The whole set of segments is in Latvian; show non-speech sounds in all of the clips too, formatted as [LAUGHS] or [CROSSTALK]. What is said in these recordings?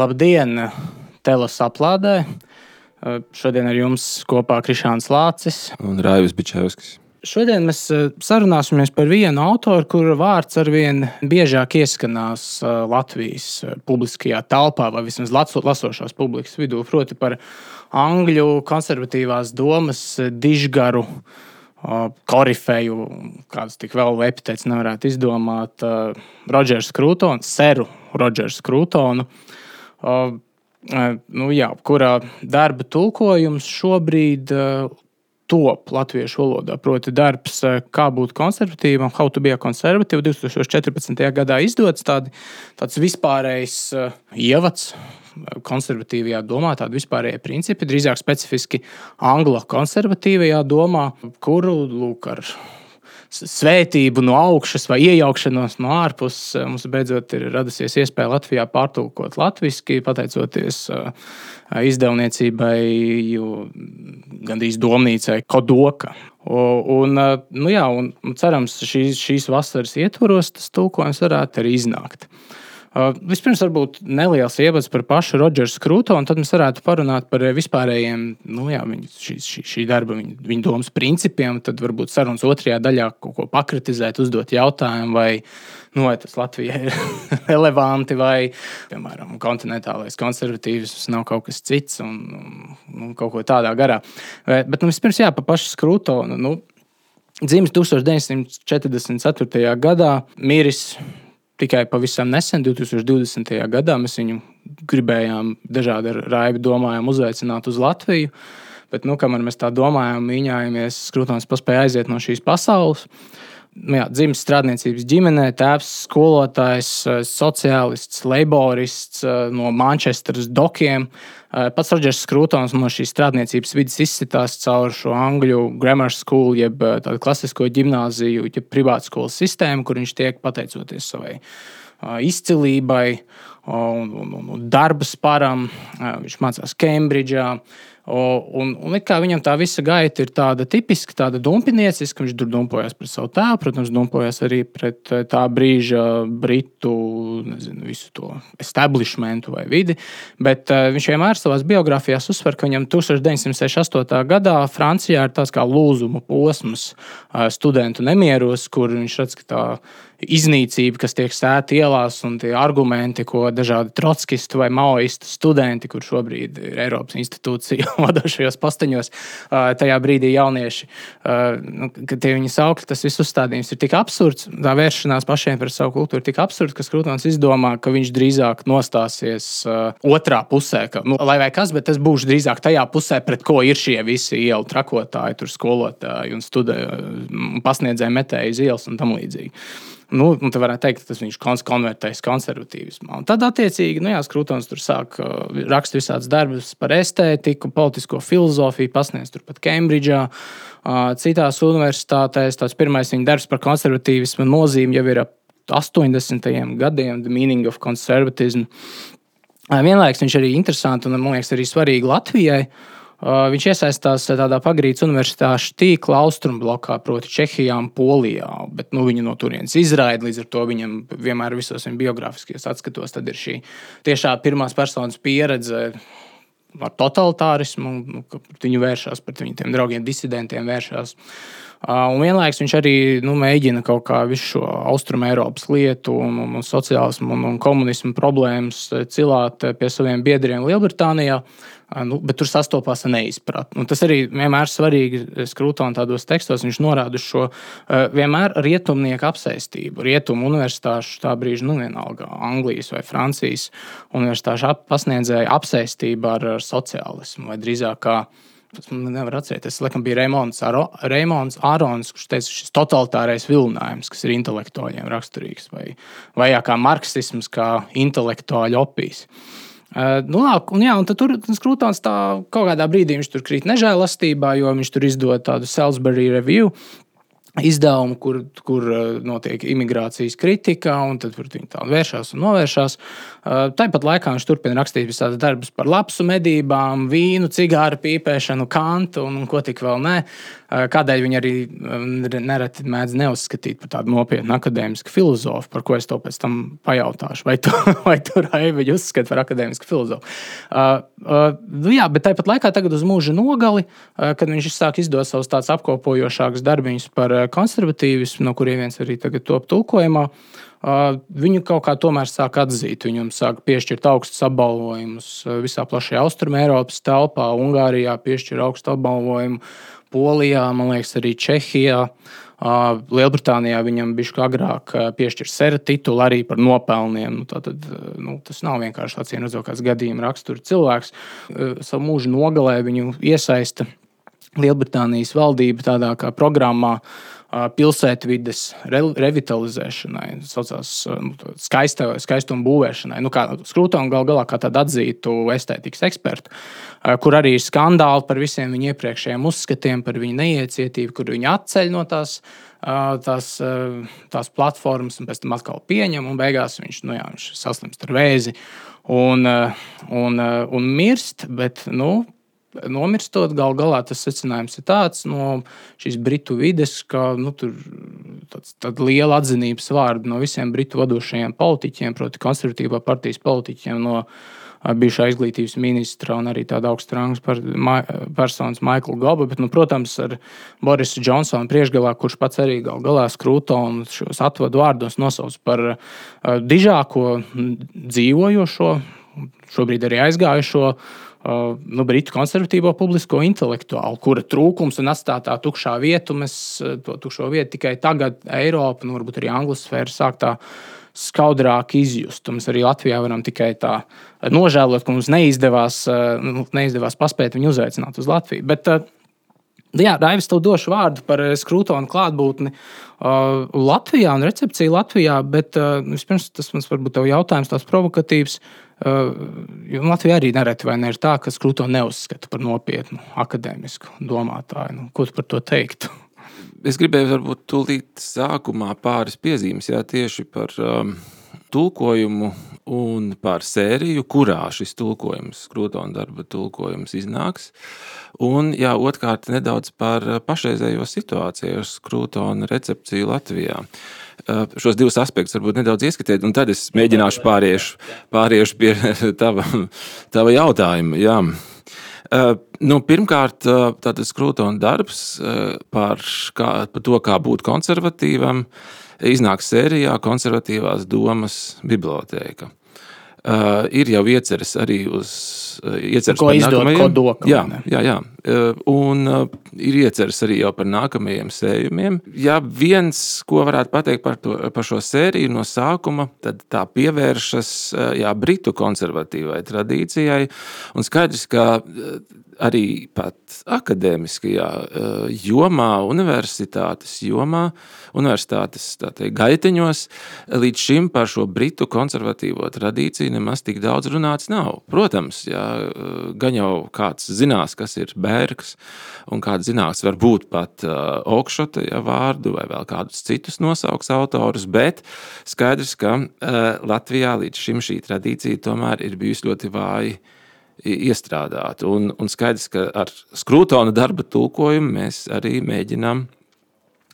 Labdien, Telos aplādē! Šodien ar jums kopā Krišāns Lācis un Raivis Bičevskis. Šodien mēs sarunāsimies par vienu autoru, kura vārds arvien biežāk ieskanās Latvijas publiskajā telpā, vai vismaz lasošās publikas vidū, proti par angļu konservatīvās domas dižgaru korifeju, kādas tik vēl epitēts nevarētu izdomāt, Rodžers Krūtons, Seru Rodžers Krūtonu. Nu, jā, kurā darba tulkojums šobrīd top latviešu valodā. Proti, darbs, kā būt konservatīvam, How to be a conservative 2014. gadā izdots tādi, tāds vispārējs ievads konservatīvajā domā, tādi vispārējie principi, drīzāk specifiski anglo konservatīvajā domā, kuru lūk ar svētību no augšas vai iejaukšanos no ārpuses, eh, mums beidzot ir radusies iespēja Latvijā pārtulkot latviešu, pateicoties eh, izdevniecībai, gandrīz domnīcai Kodoka. Un, eh, nu jā, un cerams, šīs, šīs vasaras ietvaros tas tulkojums varētu arī iznākt. Uh, vispirms, varbūt neliels ievads par pašu Rodžeru Skrūto, un tad mēs varētu parunāt par vispārējiem nu, jā, viņa, šī, šī, šī darba, viņa, viņa domas principiem. Tad varbūt sarunas otrajā daļā kaut ko pakritizēt, uzdot jautājumu, vai, nu, vai tas Latvijai ir [LAUGHS] relevanti, vai, piemēram, kontinentālais konservatīvs nav kaut kas cits, un nu, kaut ko tādā garā. Bet, bet nu, vispirms, jā, par pašu Skrūto. Nu, Dzimis 1944. gadā, miris tikai pavisam nesen, 2020. gadā, mēs viņu gribējām dažādi raibi domājām uzaicināt uz Latviju. Bet, nu, kamēr mēs tā domājām, mīņājamies, Skrūtons paspēja aiziet no šīs pasaules. Nu, jā, dzimis strādniecības ģimenē, tēvs, skolotājs, sociālists, laborists no Manchesteras dokiem. Eh, pats Rodžers Skrūtons no šīs strādniecības vidas izsitās caur šo angļu grammar school, jeb eh, tādu klasisko gimnāziju, jeb privātu skolu sistēmu, kur viņš tiek pateicoties savai eh, izcilībai un, un, un darba sparam. Viņš mācās Kembridžā. Un, un viņam tā visa gaita ir tāda tipiska, tāda dumpinieciska. Viņš tur dumpojas pret savu tēvu, protams, dumpojas arī pret eh, tā brīža britu, nezinu, visu to establishmentu vai vidi. Bet uh, viņš vienmēr savā biogrāfijā uzsver, ka viņam 1968. gadā Francijā ir tāds kā lūzuma posms uh, studentu nemieros, kur viņš redz, ka tā iznīcība, kas tiek sēta ielās, un tie argumenti, ko dažādi trotskisti vai maoisti studenti, kur šobrīd ir Eiropas institūcija [LAUGHS] vadošajos posteņos, tajā brīdī jaunieši, nu, kad tie viņi saukli, tas viss uzstādījums ir tik absurds, tā vēršanās pašiem par savu kultūru ir tik absurds, ka Skrūtons izdomā, ka viņš drīzāk nostāsies otrā pusē, ka, nu, lai vai kas, bet tas būs drīzāk tajā pusē, pret ko ir šie visi ielu trakotāji, tur skolotāji un studēji, pasniedzēji metēji uz ielas un tam līdzīgi. Nu, nu, tā varētu teikt, tas viņš konvertējas konservatīvismā. Un tad, attiecīgi, nu, jā, Skrūtons tur sāk uh, rakstīt visādus darbus par estētiku, politisko filozofiju, pasniedz turpat Kembridžā. Uh, citās universitātēs tas pirmais viņa darbs par konservatīvismu nozīmi jau ir ap 80. gadiem, The Meaning of Conservatism. Uh, vienlaikus viņš arī interesanti un, man liekas, arī svarīgi Latvijai. Uh, viņš iesaistās tādā pagrīdes universitāšu tīkla austrumblokā, proti, Čehijā un Polijā. Bet nu, viņu no turienes izraida, līdz ar to viņam vienmēr visos viņa biogrāfiskajos atskatos ir šī tiešā pirmās personas pieredze. Ar totalitārismu, nu, viņu vēršās pret viņiem draugiem, disidentiem vēršās. Uh, un vienlaikus viņš arī nu, mēģina kaut kā visu šo austrumu Eiropas lietu, un, un, un sociālismu un, un komunismu problēmas cilāt pie saviem biedriem Lielbritānijā. Nu, bet tur sastopās ar neizpratni. Tas arī vienmēr ir svarīgi skrūtām tādos tekstos. Viņš norāda šo vienmēr rietumnieku apsēstību. Rietumu universitāšu tā brīža, nu vienalga Anglijas vai Francijas universitāšu pasniedzēja apsēstību ar, ar sociālismu vai drīzāk kā. Es nevaru atcerēties. Laikam, bija Raimons, Aro, Raimons Ārons, kurš teica, šis totalitārais vilinājums, kas ir intelektuāļiem raksturīgs, vai, vai jā, kā marksisms, kā intelektuāļu opijas. Uh, Uh, nu, lāk, un, jā, un tur Skrūtons tā kaut kādā brīdī viņš tur krīt nežēlastībā, jo viņš tur izdod tādu Salisbury review izdevumu, kur, kur notiek imigrācijas kritika, un tad viņi tā vēršas un novēršas. Tāpat laikā viņš turpina rakstīt visādas darbus par lapsu medībām, vīnu, cigāru pīpēšanu, kantu un, un ko tik vēl ne. Kādēļ viņi arī nereti mēdz neuzskatīt par tādu nopietnu akadēmisku filozofu, par ko es to pēc tam pajautāšu. Vai tu, [LAUGHS] vai tu Raivi, uzskati par akadēmisku filozofu? Uh, uh, jā, bet tāpat laikā, tagad uz mūža nogali, uh, kad viņš sāk izdot savus tādus apkopojošākus darbiņus par konservatīvismu, no kuriem viens arī tagad top tulkojumā. Uh, Viņu kaut kā tomēr sāk atzīt. Viņam sāk piešķirt augstus apbalvojumus visā plašajā austrumē, Eiropas telpā, Ungārijā piešķir augstu apbalvojumu, Polijā, man liekas, arī Čehijā. Lielbritānijā viņam bija agrāk piešķirta sera titula arī par nopelniem. Nu, tātad, nu, tas nav vienkārši tāds vienotzīgs gadījuma rakstura cilvēks. Savu mūžu nogalē viņu iesaista Lielbritānijas valdība tādā kā programmā, pilsētvidas re, revitalizēšanai, saucās nu, skaista, skaistuma būvēšanai. Nu, kā Skrūtona gal galā kā tādu atzītu estētikas ekspertu, kur arī ir skandāli par visiem viņa iepriekšējiem uzskatiem, par viņa neiecietību, kur viņa atceļ no tās. Tās, tās platformas, un pēc tam atkal pieņem, un beigās viņš, nu jā, viņš saslimst ar vēzi un, un, un mirst. Bet, nu, nomirstot, gal galā tas secinājums ir tāds no šīs britu vides, ka nu, tur ir liela atzinības vārda no visiem britu vadošajiem politiķiem, proti, konservatīvā partijas politiķiem. No, bijušā izglītības ministra un arī tāda augsta rangas personas, Maikla Goba. Bet, nu, protams, ar Borisu Džonsonu priekšgalā, kurš pats arī gal galā skrūto un šos atvadu vārdus nosauc par dižāko dzīvojošo, šobrīd arī aizgājušo Uh, nu, britu konservatīvo publisko intelektuālu, kura trūkums un atstātā tukšā vieta, mēs uh, to tukšo vietu tikai tagad Eiropa, nu, varbūt arī Anglas sfēra sāk tā skaudrāk izjust. Mēs arī Latvijā varam tikai tā nožēlot, ka mums neizdevās, uh, nu, neizdevās paspēt viņu uzaicināt uz Latviju. Bet, Jā, Raivis, tev došu vārdu par skrūtonu klātbūtni uh, Latvijā un recepciju Latvijā, bet uh, vispirms tas mums varbūt tev jautājums tāds provokatīvs. Uh, Jo Latvijā arī nereti vai ne ir tā, ka Skrūto neuzskata par nopietnu akadēmisku domātāju. Nu, ko tu par to teiktu? Es gribēju varbūt tūlīt sākumā pāris piezīmes jā, tieši par um, tulkojumu un par sēriju, kurā šis tulkojums, Skrūtona darba tulkojums iznāks. Un jā, otrkārt nedaudz par pašreizējo situāciju ar Skrūtona recepciju Latvijā. Uh, šos divus aspektus varbūt nedaudz ieskatiet, un tad es mēģināšu pāriešu, pāriešu pie [LAUGHS] tava, tava jautājuma. Jā. Nu, pirmkārt, tātad skrūtona darbs par, kā, par to, kā būt konservatīvam, iznāks sērijā Konservatīvās domas bibliotēka. Uh, ir jau ieceres arī uz uh, ieceres ko izdot kodoku. Jā, jā, jā. Uh, un uh, ir ieceres arī jau par nākamajiem sējumiem. Ja viens, ko varētu pateikt par, to, par šo sēriju no sākuma, tad tā pievēršas uh, jā, britu konservatīvai tradīcijai. Un skaidrs, ka uh, arī pat akadēmiskajā uh, jomā, universitātes jomā, universitātes teikt, gaiteņos, līdz šim par šo britu konservatīvo tradīciju nemaz tik daudz runāts nav. Protams, jā, uh, gan jau kāds zinās, kas ir bērks, un kāds zinās varbūt pat uh, augšota ja, vārdu vai vēl kādus citus nosauks autorus, bet skaidrs, ka Latvijā līdz šim šī tradīcija tomēr ir bijusi ļoti vāja iestrādāti. Un, un skaidrs, ka ar skrūtona darba tulkojumu mēs arī mēģinām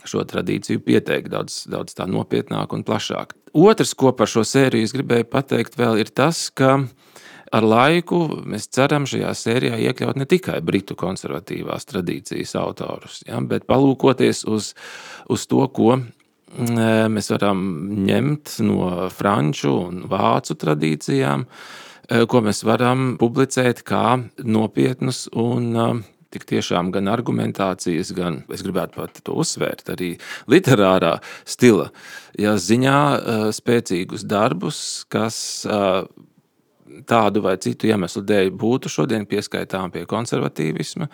šo tradīciju pieteikt daudz, daudz nopietnāk un plašāk. Otrs, ko par šo sēriju gribēju pateikt, vēl ir tas, ka ar laiku mēs ceram šajā sērijā iekļaut ne tikai britu konservatīvās tradīcijas autorus, ja, bet palūkoties uz, uz to, ko mm, mēs varam ņemt no franču un vācu tradīcijām, ko mēs varam publicēt kā nopietnus un eh, tik tiešām gan argumentācijas, gan es gribētu pat to uzsvērt, arī literārā stila ja, ziņā eh, spēcīgus darbus, kas tādu vai citu iemeslu dēļ būtu šodien pieskaitām pie konservatīvisma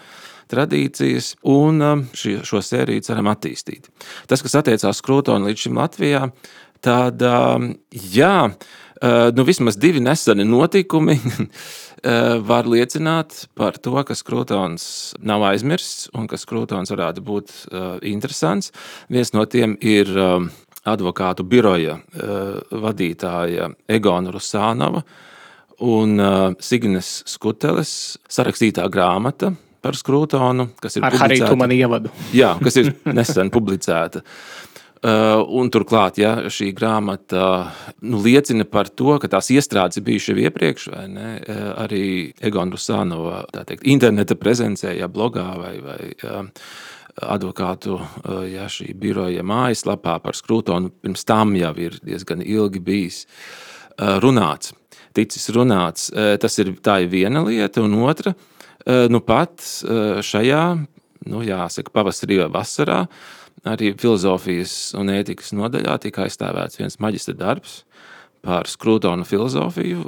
tradīcijas, un ši, šo sēriju ceram attīstīt. Tas, kas attiecās Krūtonu līdz šim Latvijā, tad jā, Eh, nu, vismaz divi neseni notikumi [LAUGHS] eh, var liecināt par to, ka skrūtons nav aizmirsts un ka skrūtons varētu būt eh, interesants. Viens no tiem ir advokātu biroja vadītāja Egona Rusānova un Signes Skuteles sarakstītā grāmata par skrūtonu, kas ir Ar Hariju Tumanu ievadu. Jā, kas ir [LAUGHS] nesen publicēta. Uh, un turklāt, ja šī grāmata nu, liecina par to, ka tās iestrādes bijušas jau iepriekš, vai ne? Uh, arī Egona Rusānova teikt, interneta prezencē, ja blogā vai, vai ja, advokātu ja, šī biroja mājaslapā par skrūtonu, pirms tam jau ir diezgan ilgi bijis runāts. Ticis runāts, tas ir tā ir viena lieta, un otra, nu pat šajā, nu jāsaka, pavasarī vai vasarā, arī filozofijas un ētikas nodaļā tika aizstāvēts viens maģistra darbs par skrūtonu filozofiju.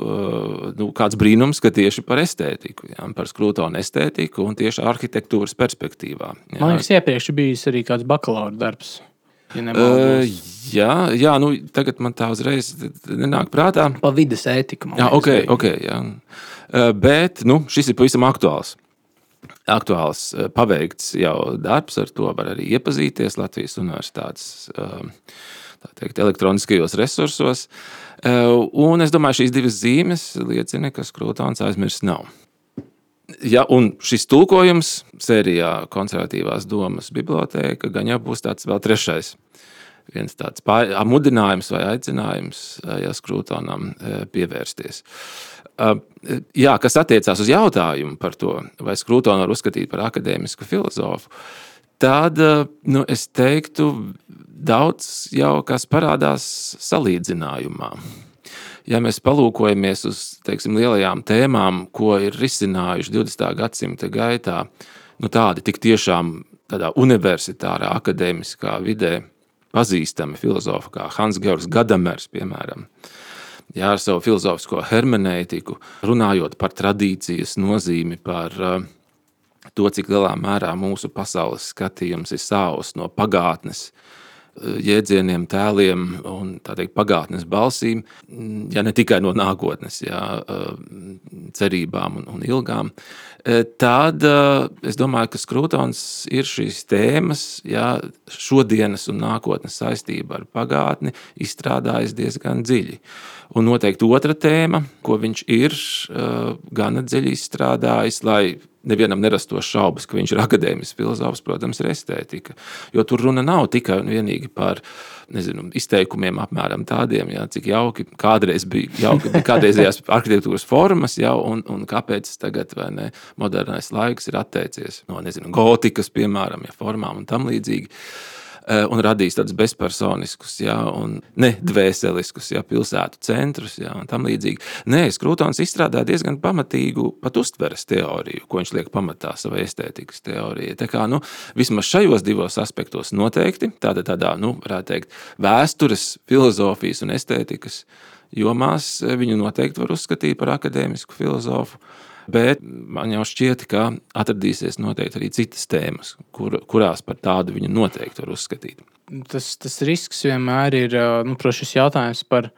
Nu, kāds brīnums, ka tieši par estētiku, jā, par skrūtonu estētiku un tieši arhitektūras perspektīvā. Jā. Man liekas, iepriekš bijis arī kāds bakalaura darbs. Ja uh, jā, jā nu, tagad man tā uzreiz nenāk prātā. Pa vidas ētiku. Jā, ok, ok. Jā. Uh, bet nu, šis ir pavisam aktuāls aktuāls, eh, paveikts jau darbs, ar to var arī iepazīties Latvijas Universitātes eh, teikt, elektroniskajos resursos. Eh, un es domāju, šīs divas zīmes liecina, ka Skrūtons aizmirsts nav. Ja, un šis tulkojums sērijā Konservatīvās domas biblioteka gan jau būs tāds vēl trešais. Viens tāds mudinājums vai aicinājums ja, Skrūtonam pievērsties. Jā, kas attiecās uz jautājumu par to, vai Skrūtonu var uzskatīt par akadēmisku filozofu, tad nu, es teiktu, daudz jau kas parādās salīdzinājumā. Ja mēs palūkojamies uz teiksim, lielajām tēmām, ko ir risinājuši 20. gadsimta gaitā, nu, tādi tik tiešām tādā universitārā, akadēmiskā vidē pazīstami filozofi kā Hans Georgs Gadamers, piemēram, uh, jā, ar savu filozofisko hermenētiku, runājot par tradīcijas nozīmi, par uh, to, cik lielā mērā mūsu pasaules skatījums ir savs no pagātnes. Uh, jēdzieniem, tēliem un teikt, pagātnes balsīm, ja ne tikai no nākotnes, jā, uh, cerībām un, un ilgām. Tad es domāju, ka Skrūtons ir šīs tēmas, jā, šodienas un nākotnes saistība ar pagātni, izstrādājis diezgan dziļi. Un noteikti otra tēma, ko viņš ir uh, gana dziļi izstrādājis, lai nevienam nerastos šaubas, ka viņš ir akadēmisks filozofs, protams, ir estētika. Jo tur runa nav tikai un vienīgi par nezinu, izteikumiem, apmēram tādiem, jā, cik jauki kādreiz bija, jauki bija kādreizējās [LAUGHS] arhitektūras formas, jau, un, un kāpēc tagad ne, modernais laiks ir atteicies no nezinu, gotikas, piemēram, ja, formām un tam līdzīgi. Eh, un radīs tādus bezpersoniskus, ja, un nedvēseliskus ja, pilsētu centrus ja, un tam līdzīgi. Nē, Skrūtons izstrādāja diezgan pamatīgu pat uztveres teoriju, ko viņš liek pamatā savai estētikas teorijai. Tā kā, nu, vismaz šajos divos aspektos noteikti tāda, tādā, nu, varētu teikt, vēstures, filozofijas un estētikas jomās eh, viņu noteikti var uzskatīt par akadēmisku filozofu. Bet man jau šķiet, ka atradīsies noteikti arī citas tēmas, kur, kurās par tādu viņu noteikti var uzskatīt. Tas, tas risks vienmēr ir nu, šis jautājums par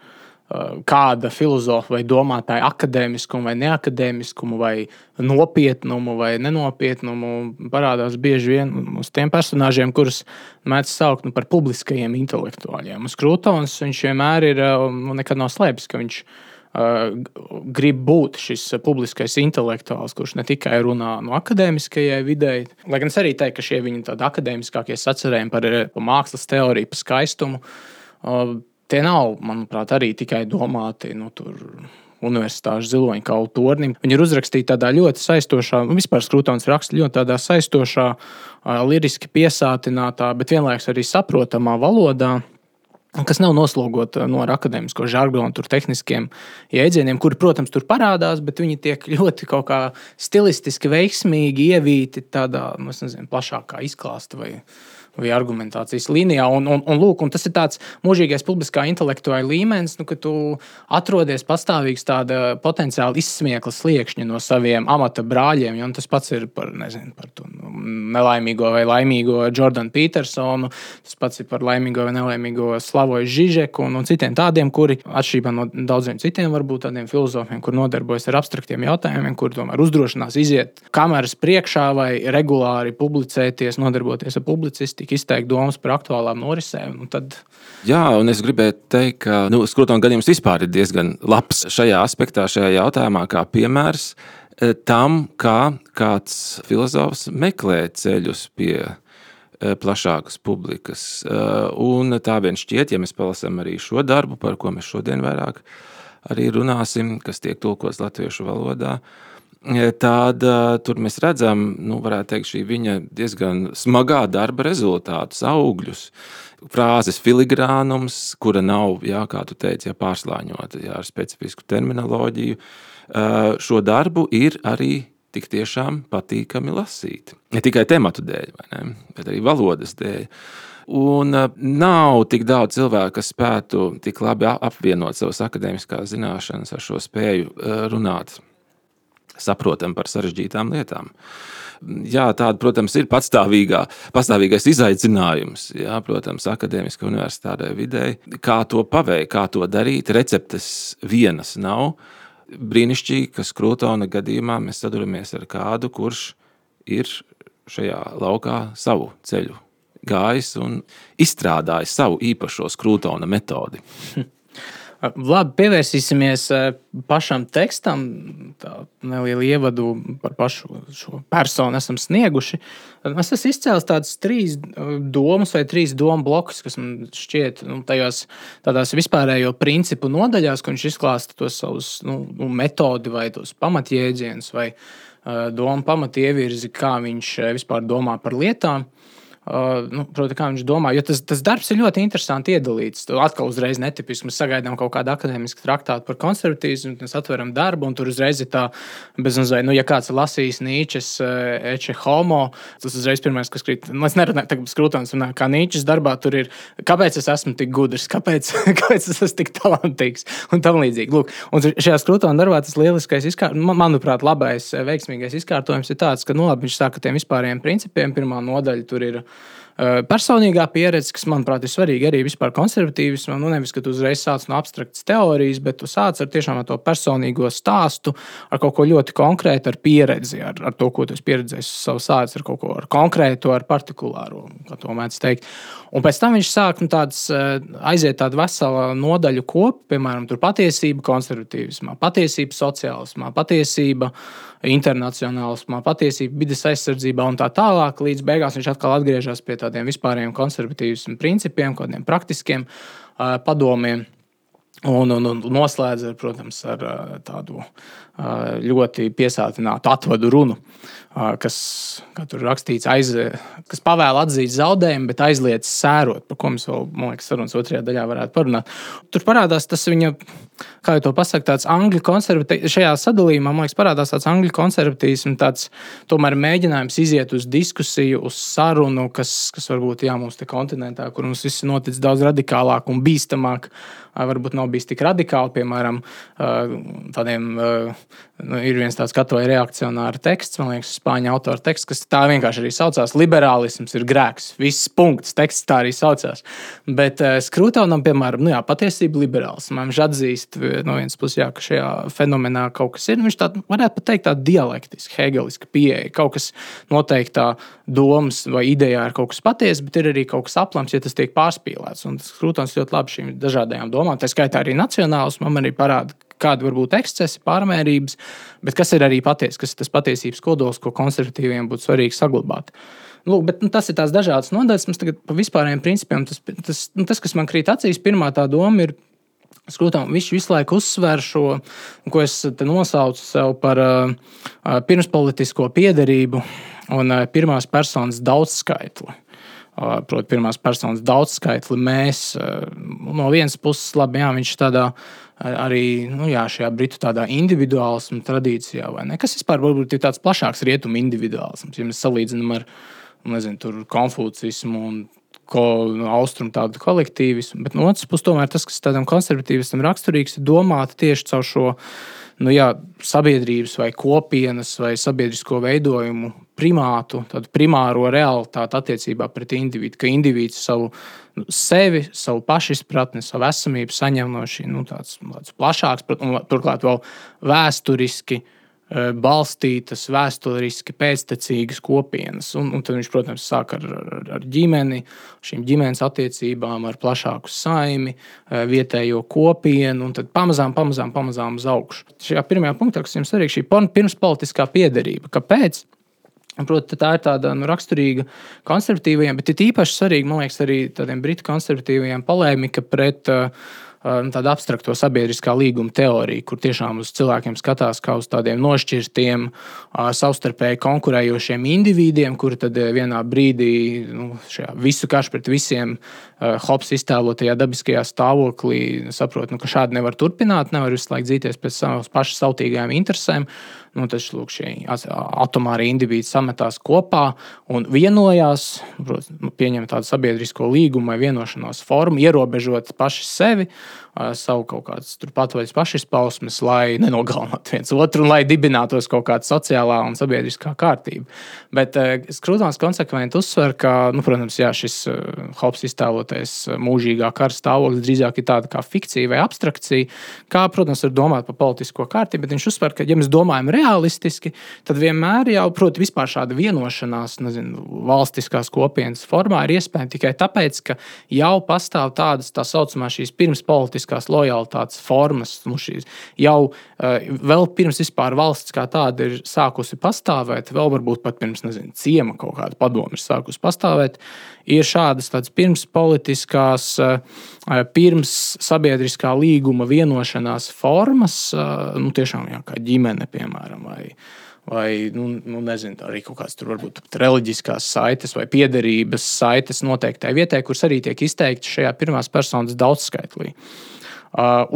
kāda filozofa vai domātāja akadēmiskumu vai neakadēmiskumu, vai nopietnumu vai nenopietnumu parādās bieži vien uz tiem personāžiem, kurus mēdz saukt nu, par publiskajiem intelektuāļiem. Uz Krūtons viņš vienmēr ir nu, nekad nav slēpis, ka viņš ir grib būt šis publiskais intelektuāls, kurš ne tikai runā no akadēmiskajai videi, lai gan es arī teiktu, ka šie viņa akadēmiskākie sacerējumi par, par mākslas teoriju, par skaistumu, tie nav, manuprāt, arī tikai domāti. Nu, tur, universitāšu ziloņa kaulu tornim. Viņi ir uzrakstīti tādā ļoti saistošā, nu, vispār skrūtons raksta ļoti tādā saistošā, liriski piesātinātā, bet vienlaikus arī saprotamā valodā kas nav noslogota no akadēmisko žargonu, tur tehniskiem jēdzieniem, kuri, protams, tur parādās, bet viņi tiek [LAUGHS] ļoti kaut kā stilistiski veiksmīgi ievīti tādā, nu, nezinu, plašākā izklāstā vai vai argumentācijas līnijā. Un, un, un, lūk, un tas ir tāds mūžīgais publiskā intelektuāla līmenis, nu, ka tu atrodies pastāvīgs tāda potenciāli izsmiekla sliekšņa no saviem amata brāļiem. Ja? Tas pats ir par, nezinu, par to nu, nelaimīgo vai laimīgo Jordanu Petersonu, tas pats ir par laimīgo vai nelaimīgo Slavoju Žižeku un, un citiem tādiem, kuri atšķirībā no daudziem citiem, varbūt tādiem filozofiem, kur nodarbojas ar abstraktiem jautājumiem, kur tomēr uzdrošinās iziet kameras priekšā vai regulāri publicēties, nodarboties ar publicistiku tika izteikti domas par aktuālām norisēm. Tad... Jā, un es gribēju teikt, ka nu, skrutona gadījums vispār ir diezgan labs šajā aspektā, šajā jautājumā, kā piemērs. tam, kā kāds filozofs meklē ceļus pie plašākas publikas. Un tā vien šķiet, ja mēs palasām arī šo darbu, par ko mēs šodien vairāk arī runāsim, kas tiek tulkots latviešu valodā, tad tur mēs redzam, nu, teikt, šī viņa diezgan smagā darba rezultātus, augļus. Frāzes filigrānums, kura nav, jā, kā tu teici, jā, pārslāņota jā, ar specifisku terminoloģiju. Šo darbu ir arī tik tiešām patīkami lasīt. Ne tikai tematu dēļ, ne, bet arī valodas dēļ. Un nav tik daudz cilvēku, kas spētu tik labi apvienot savas akadēmiskās zināšanas ar šo spēju runāt saprotam par sarežģītām lietām. Jā, tāda, protams, ir pastāvīgais izaicinājums. Jā, protams, akadēmiskā universitātē vidē, kā to paveikt, kā to darīt. Receptes vienas nav. Brīnišķīgi, ka Skrūtona gadījumā mēs saduramies ar kādu, kurš ir šajā laukā savu ceļu gājis un izstrādājis savu īpašo Skrūtona metodi. [LAUGHS] Labi, pievērsīsimies pašam tekstam. Tā neliela ievadu par pašu šo personu esam snieguši. Es esmu izcēlis tādas trīs domas vai trīs domu blokus, kas man šķiet nu, tajos tādās vispārējo principu nodaļās, kur viņš izklāsta tos savus nu, nu metodi vai tos pamatjēdzienus vai uh, domu pamatievirzi, kā viņš vispār domā par lietām. Uh, nu, proti, kā viņš domā, jo tas, tas darbs ir ļoti interesanti iedalīts. Tu atkal uzreiz netipiski mēs sagaidām kaut kādu akadēmisku traktātu par konservatīvismu, mēs atveram darbu, un tur uzreiz ir tā, bezmazliet, nu, ja kāds ir lasījis Nīčes, uh, Eche Homo, tas uzreiz pirmais, kas krīt. Nu, es nerunāju, tagad skrūtons runā, kā Nīčes darbā tur ir, kāpēc es esmu tik gudrs, kāpēc, [LAUGHS] kāpēc es esmu tik talantīgs un tam līdzīgi. Lūk, un šajā skrūtona darbā tas lieliskais, izkār... manuprāt, labais, veiksmīgais izkārtojums ir tāds, ka, nu, labi, viņš saka, ka tiem vispārējiem principiem pirmā nodaļa tur ir Eh, personīgā pieredze, kas, manuprāt, ir svarīga arī vispār konservatīvismam. Nu, nevis, ka tu uzreiz sāc no abstraktas teorijas, bet tu sāc ar tiešām ar to personīgo stāstu, ar kaut ko ļoti konkrētu, ar pieredzi, ar, ar to, ko tu esi pieredzējis savā sācis, ar kaut ko ar konkrētu, ar partikulāru, kā to mēdz teikt. Un pēc tam viņš sāk nu, tāds, eh, aiziet tādu veselu nodaļu kopu, piemēram, patiesība konservatīvismā, patiesība sociālismā, patiesība internacionālismā, patiesība vidas aizsardzībā un tā tālāk. Līdz beigās viņš atkal atgriežas pie tādiem vispārējiem konservatīvismu principiem, kādiem praktiskiem padomiem. Un, un, un noslēdz ar, protams, ar tādu ļoti piesātinātu atvadu runu, kas, kā tur rakstīts, aiz, kas pavēl atzīt zaudējumu, bet aizliedz sērot, par ko mēs vēl, man liekas, sarunas otrajā daļā varētu parunāt. Tur parādās tas viņa kā jau to pasakā, tāds angļu konservatīvs, šajā sadalījumā, man liekas, parādās tāds angļu konservatīvs, tāds tomēr mēģinājums iziet uz diskusiju, uz sarunu, kas, kas varbūt jā, mums te kontinentā, kur mums viss notic daudz radikālāk un bīstamāk, varbūt nav bijis tik radikāli, piemēram, tādiem, nu, ir viens tāds katoja reakcionāra teksts, man liekas, spāņu autora teksts, kas tā vienkārši arī saucās, liberālisms ir grēks, viss punkts, teksts tā arī saucās. Bet Skrūtaunam, piemēram, nu jā, patiesība liberālismam, viņš atzīst atzīst no vienas puses, jā, ka šajā fenomenā kaut kas ir. Nu, viņš tādu varētu pat teikt, tāda dialektiska, hegeliska pieeja. Kaut kas noteiktā domas vai idejā ir kaut kas patiesa, bet ir arī kaut kas aplams, ja tas tiek pārspīlēts. Un tas Krūtons ļoti labi šīm dažādajām domām, tā skaitā arī nacionālismam, arī parāda, kāda var būt ekscesi, pārmērības, bet kas ir arī patiesa, kas ir tas patiesības kodols, ko konservatīviem būtu svarīgi saglabāt. Lūk, bet, nu, tas ir tās dažādas nodaļas. Mums tagad par vispārējiem principiem tas, tas, nu, tas, kas man krīt acīs, pirmā tā doma ir Skrūtām, viņš visu laiku uzsver šo, ko es nosaucu sev par uh, pirmspolitisko piedarību un uh, pirmās personas daudzskaitli. Uh, Protams, pirmās personas daudzskaitli mēs no vienas puses, labi, jā, viņš tādā arī nu, jā, šajā britu individuālismu tradīcijā, ne, kas vispār varbūt ir tāds plašāks rietumu individuālisms, ja mēs salīdzinām ar nezinu, konfūcismu un ko no austrumu tādu kolektīvismu, bet no otras puses, tomēr tas, kas tādam konservatīvistam raksturīgs, ir domāt tieši caur šo nu, jā, sabiedrības vai kopienas vai sabiedrisko veidojumu primātu, tādu primāro realitāti attiecībā pret individu, ka indivīds savu nu, sevi, savu pašizpratni, savu esamību saņem no šī nu, tāds, tāds plašāks, un turklāt vēl vēsturiski balstītas, vēsturiski pēctecīgas kopienas. Un, un tad viņš, protams, sāk ar, ar, ar ģimeni, šīm ģimenes attiecībām, ar plašāku saimi, vietējo kopienu, un tad pamazām, pamazām, pamazām uz augšu. Šajā pirmajā punktā, kas jums arī šī pirmspolitiskā piederība. Kāpēc? Proti, tā ir tāda nu, raksturīga konservatīvajiem, bet ir īpaši svarīga, man liekas, arī tādiem britu konservatīvajiem polēmika pret uh, nu, tādu abstrakto sabiedriskā līguma teoriju, kur tiešām uz cilvēkiem skatās kā uz tādiem nošķirtiem, savstarpēji konkurējošiem individiem, kuri tad vienā brīdī nu, visu karš pret visiem Hops iztēlotajā dabiskajā stāvoklī saprot, nu, ka šādi nevar turpināt, nevar visu laiku dzīties pēc savas pašas sautīgajām interesēm. Nu, tad lūk, šie atomāri indivīdi sametās kopā un vienojās, protams, nu, pieņemt tādu sabiedrisko līgumu vai vienošanos formu, ierobežot paši sevi savu kaut kādas patvaļas pašizpausmes, lai [LAUGHS] nenogalinātu viens otru un lai dibinātos kaut kāda sociālā un sabiedriskā kārtība. Bet Skrūtons konsekventi uzsver, ka, nu, protams, jā, šis Hops iztēlotais mūžīgā kara stāvoklis drīzāk ir tāda kā fikcija vai abstrakcija, kā, protams, var domāt par politisko kārtību, bet viņš uzsver, ka, ja mēs domājam realistiski, tad vienmēr jau, protams, vispār šāda vienošanās, nezinu, valstiskās kopienas formā ir iespējama tikai tāpēc, ka jau pastāv tādas tā saucamās šīs pirmspolitiskās politiskās lojalitātes formas. Nu, jau uh, vēl pirms vispār valsts kā tāda ir sākusi pastāvēt, vēl varbūt pat pirms nezinu, ciema kaut kāda padoma ir sākusi pastāvēt, ir šādas pirms politiskās, uh, pirms sabiedriskā līguma vienošanās formas, uh, nu, tiešām jā, kā ģimene, piemēram. Vai, vai nu, nu, nezinu, arī kaut kādas tur varbūt reliģiskās saites vai piederības saites noteiktai vietai, kuras arī tiek izteikti šajā pirmās personas daudzskaitlī. Uh,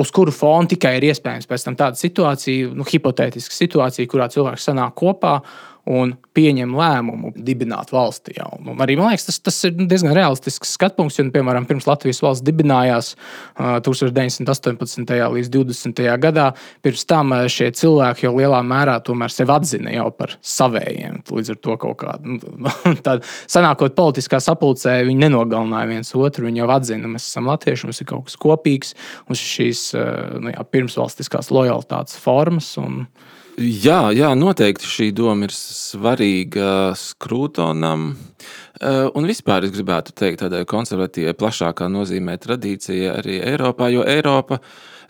uz kuru fona tikai ir iespējams pēc tam tāda situācija, nu, hipotētiska situācija, kurā cilvēks sanāk kopā un pieņem lēmumu dibināt valsti. Jau. Un arī, man liekas, tas, tas ir diezgan realistisks skatu punkts. Jo, piemēram, pirms Latvijas valsts dibinājās uh, 1918. līdz 20. gadā, pirms tam uh, šie cilvēki jau lielā mērā sevi atzina jau par savējiem. Līdz ar to kaut kāda nu, [LAUGHS] tāda sanākot politiskā sapulcē, viņi nenogalināja viens otru. Viņi jau atzina, mēs esam latvieši, mums ir kaut kas kopīgs, un šīs uh, nu, jā, pirmsvalstiskās lojalitātes formas. Un, Jā, jā, noteikti šī doma ir svarīga skrūtonam. Eh, un vispār es gribētu teikt, tādai konservatīvai, plašākā nozīmē tradīcija arī Eiropā, jo Eiropa,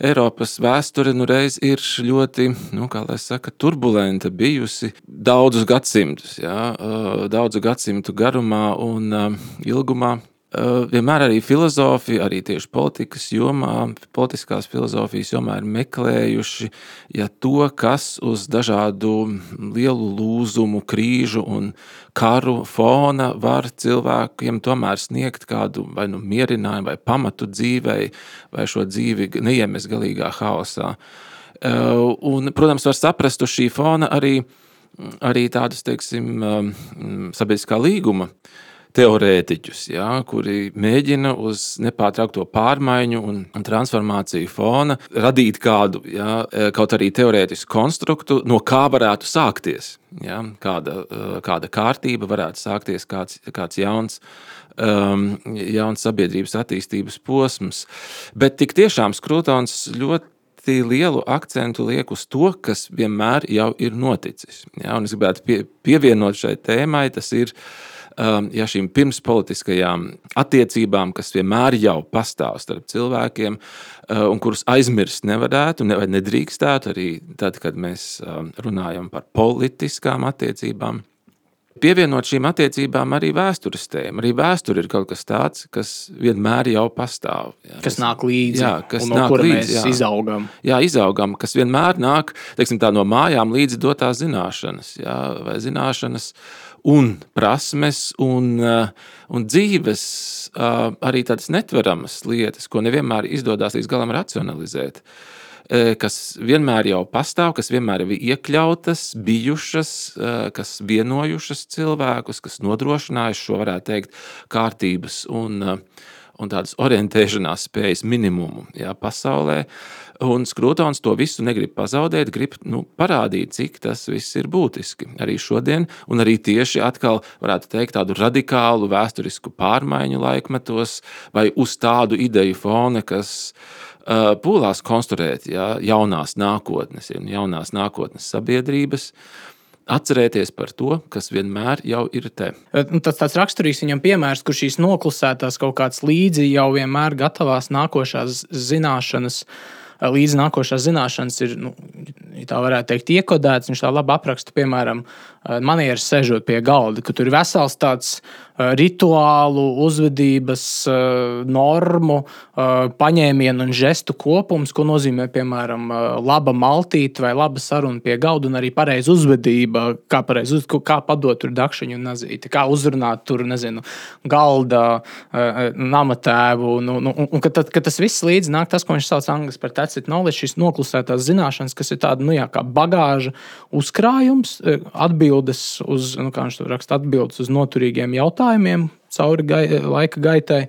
Eiropas vēsture nu reiz ir ļoti, nu, kā lai saka, turbulenta bijusi daudzus gadsimtus, jā, eh, daudzu gadsimtu garumā un eh, ilgumā. Eh, vienmēr arī filozofi, arī tieši politikas jomā, politiskās filozofijas jomā ir meklējuši ja to, kas uz dažādu lielu lūzumu, krīžu un karu fona var cilvēkiem tomēr sniegt kādu vai nu mierinājumu vai pamatu dzīvei, vai šo dzīvi neiemest galīgā haosā. Eh, un, protams, var saprast uz šī fona arī, arī tādus, teiksim, eh, sabiedriskā līguma uh, teorētiķus, ja, kuri mēģina uz nepārtraukto pārmaiņu un transformāciju fona radīt kādu, ja, kaut arī teorētisku konstruktu, no kā varētu sākties. Ja, kāda, kāda kārtība varētu sākties, kāds, kāds jauns, um, jauns sabiedrības attīstības posms. Bet tik tiešām Skrūtons ļoti lielu akcentu liek uz to, kas vienmēr jau ir noticis. Ja, es gribētu pie, pievienot šai tēmai, tas ir uh, ja šīm pirmspolitiskajām attiecībām, kas vienmēr jau pastāv starp cilvēkiem, uh, un kurus aizmirst nevarētu, ne, vai nedrīkstētu arī tad, kad mēs um, runājam par politiskām attiecībām. Pievienot šīm attiecībām arī vēstures tēmu. Arī vēsture ir kaut kas tāds, kas vienmēr jau pastāv. Jā, kas nāk līdzi, jā, kas no nāk līdzi, mēs jā. izaugam. Jā, izaugam, kas vienmēr nāk teiksim, no mājām līdzi dotās zināšanas, jā, vai zināšanas un prasmes un, un dzīves, arī tādas netveramas lietas, ko nevienmēr izdodas līdz galam racionalizēt. Uh, Eh, kas vienmēr jau pastāv, kas vienmēr ir iekļautas, bijušas, eh, kas vienojušas cilvēkus, kas nodrošinājuši šo, varētu teikt, kārtības un, eh, un tādas orientēšanās spējas minimumu jā, pasaulē. Un Skrūtons to visu negrib pazaudēt, grib nu, parādīt, cik tas viss ir būtiski arī šodien, un arī tieši atkal, varētu teikt, tādu radikālu vēsturisku pārmaiņu laikmetos, vai uz tādu ideju fona, kas uh, pūlās konstruēt ja, jaunās nākotnes, ja, jaunās nākotnes sabiedrības. Uh, atcerēties par to, kas vienmēr jau ir te. Nu, tas tāds raksturīgs viņam piemērs, kur šīs noklusētās kaut kāds līdzi jau vienmēr gatavās nākošās zināšanas. Līdz nākošās zināšanas ir, nu, tā varētu teikt, iekodēts. Viņš tā labi apraksta, piemēram, manieres sēžot pie galda, ka tur ir vesels tāds Eh, rituālu, uzvedības eh, normu, eh, paņēmienu un žestu kopums, ko nozīmē, piemēram, laba maltīte vai laba saruna pie galda, un arī pareiza uzvedība, kā, pareiz uz, kā padot tur dakšiņu un nazīti, kā uzrunāt tur, nezinu, galda, namatēvu. Nu, nu, un, un, kad, kad tas viss līdzi nāk, tas, ko viņš sauc angļuiski par tacit knowledge, šīs noklusētās zināšanas, kas ir tāda, nu jā, kā bagāža uzkrājums, atbildes uz, nu, kā viņš to raksta, atbildes uz noturīgiem jautājumiem cauri gai, laika gaitai,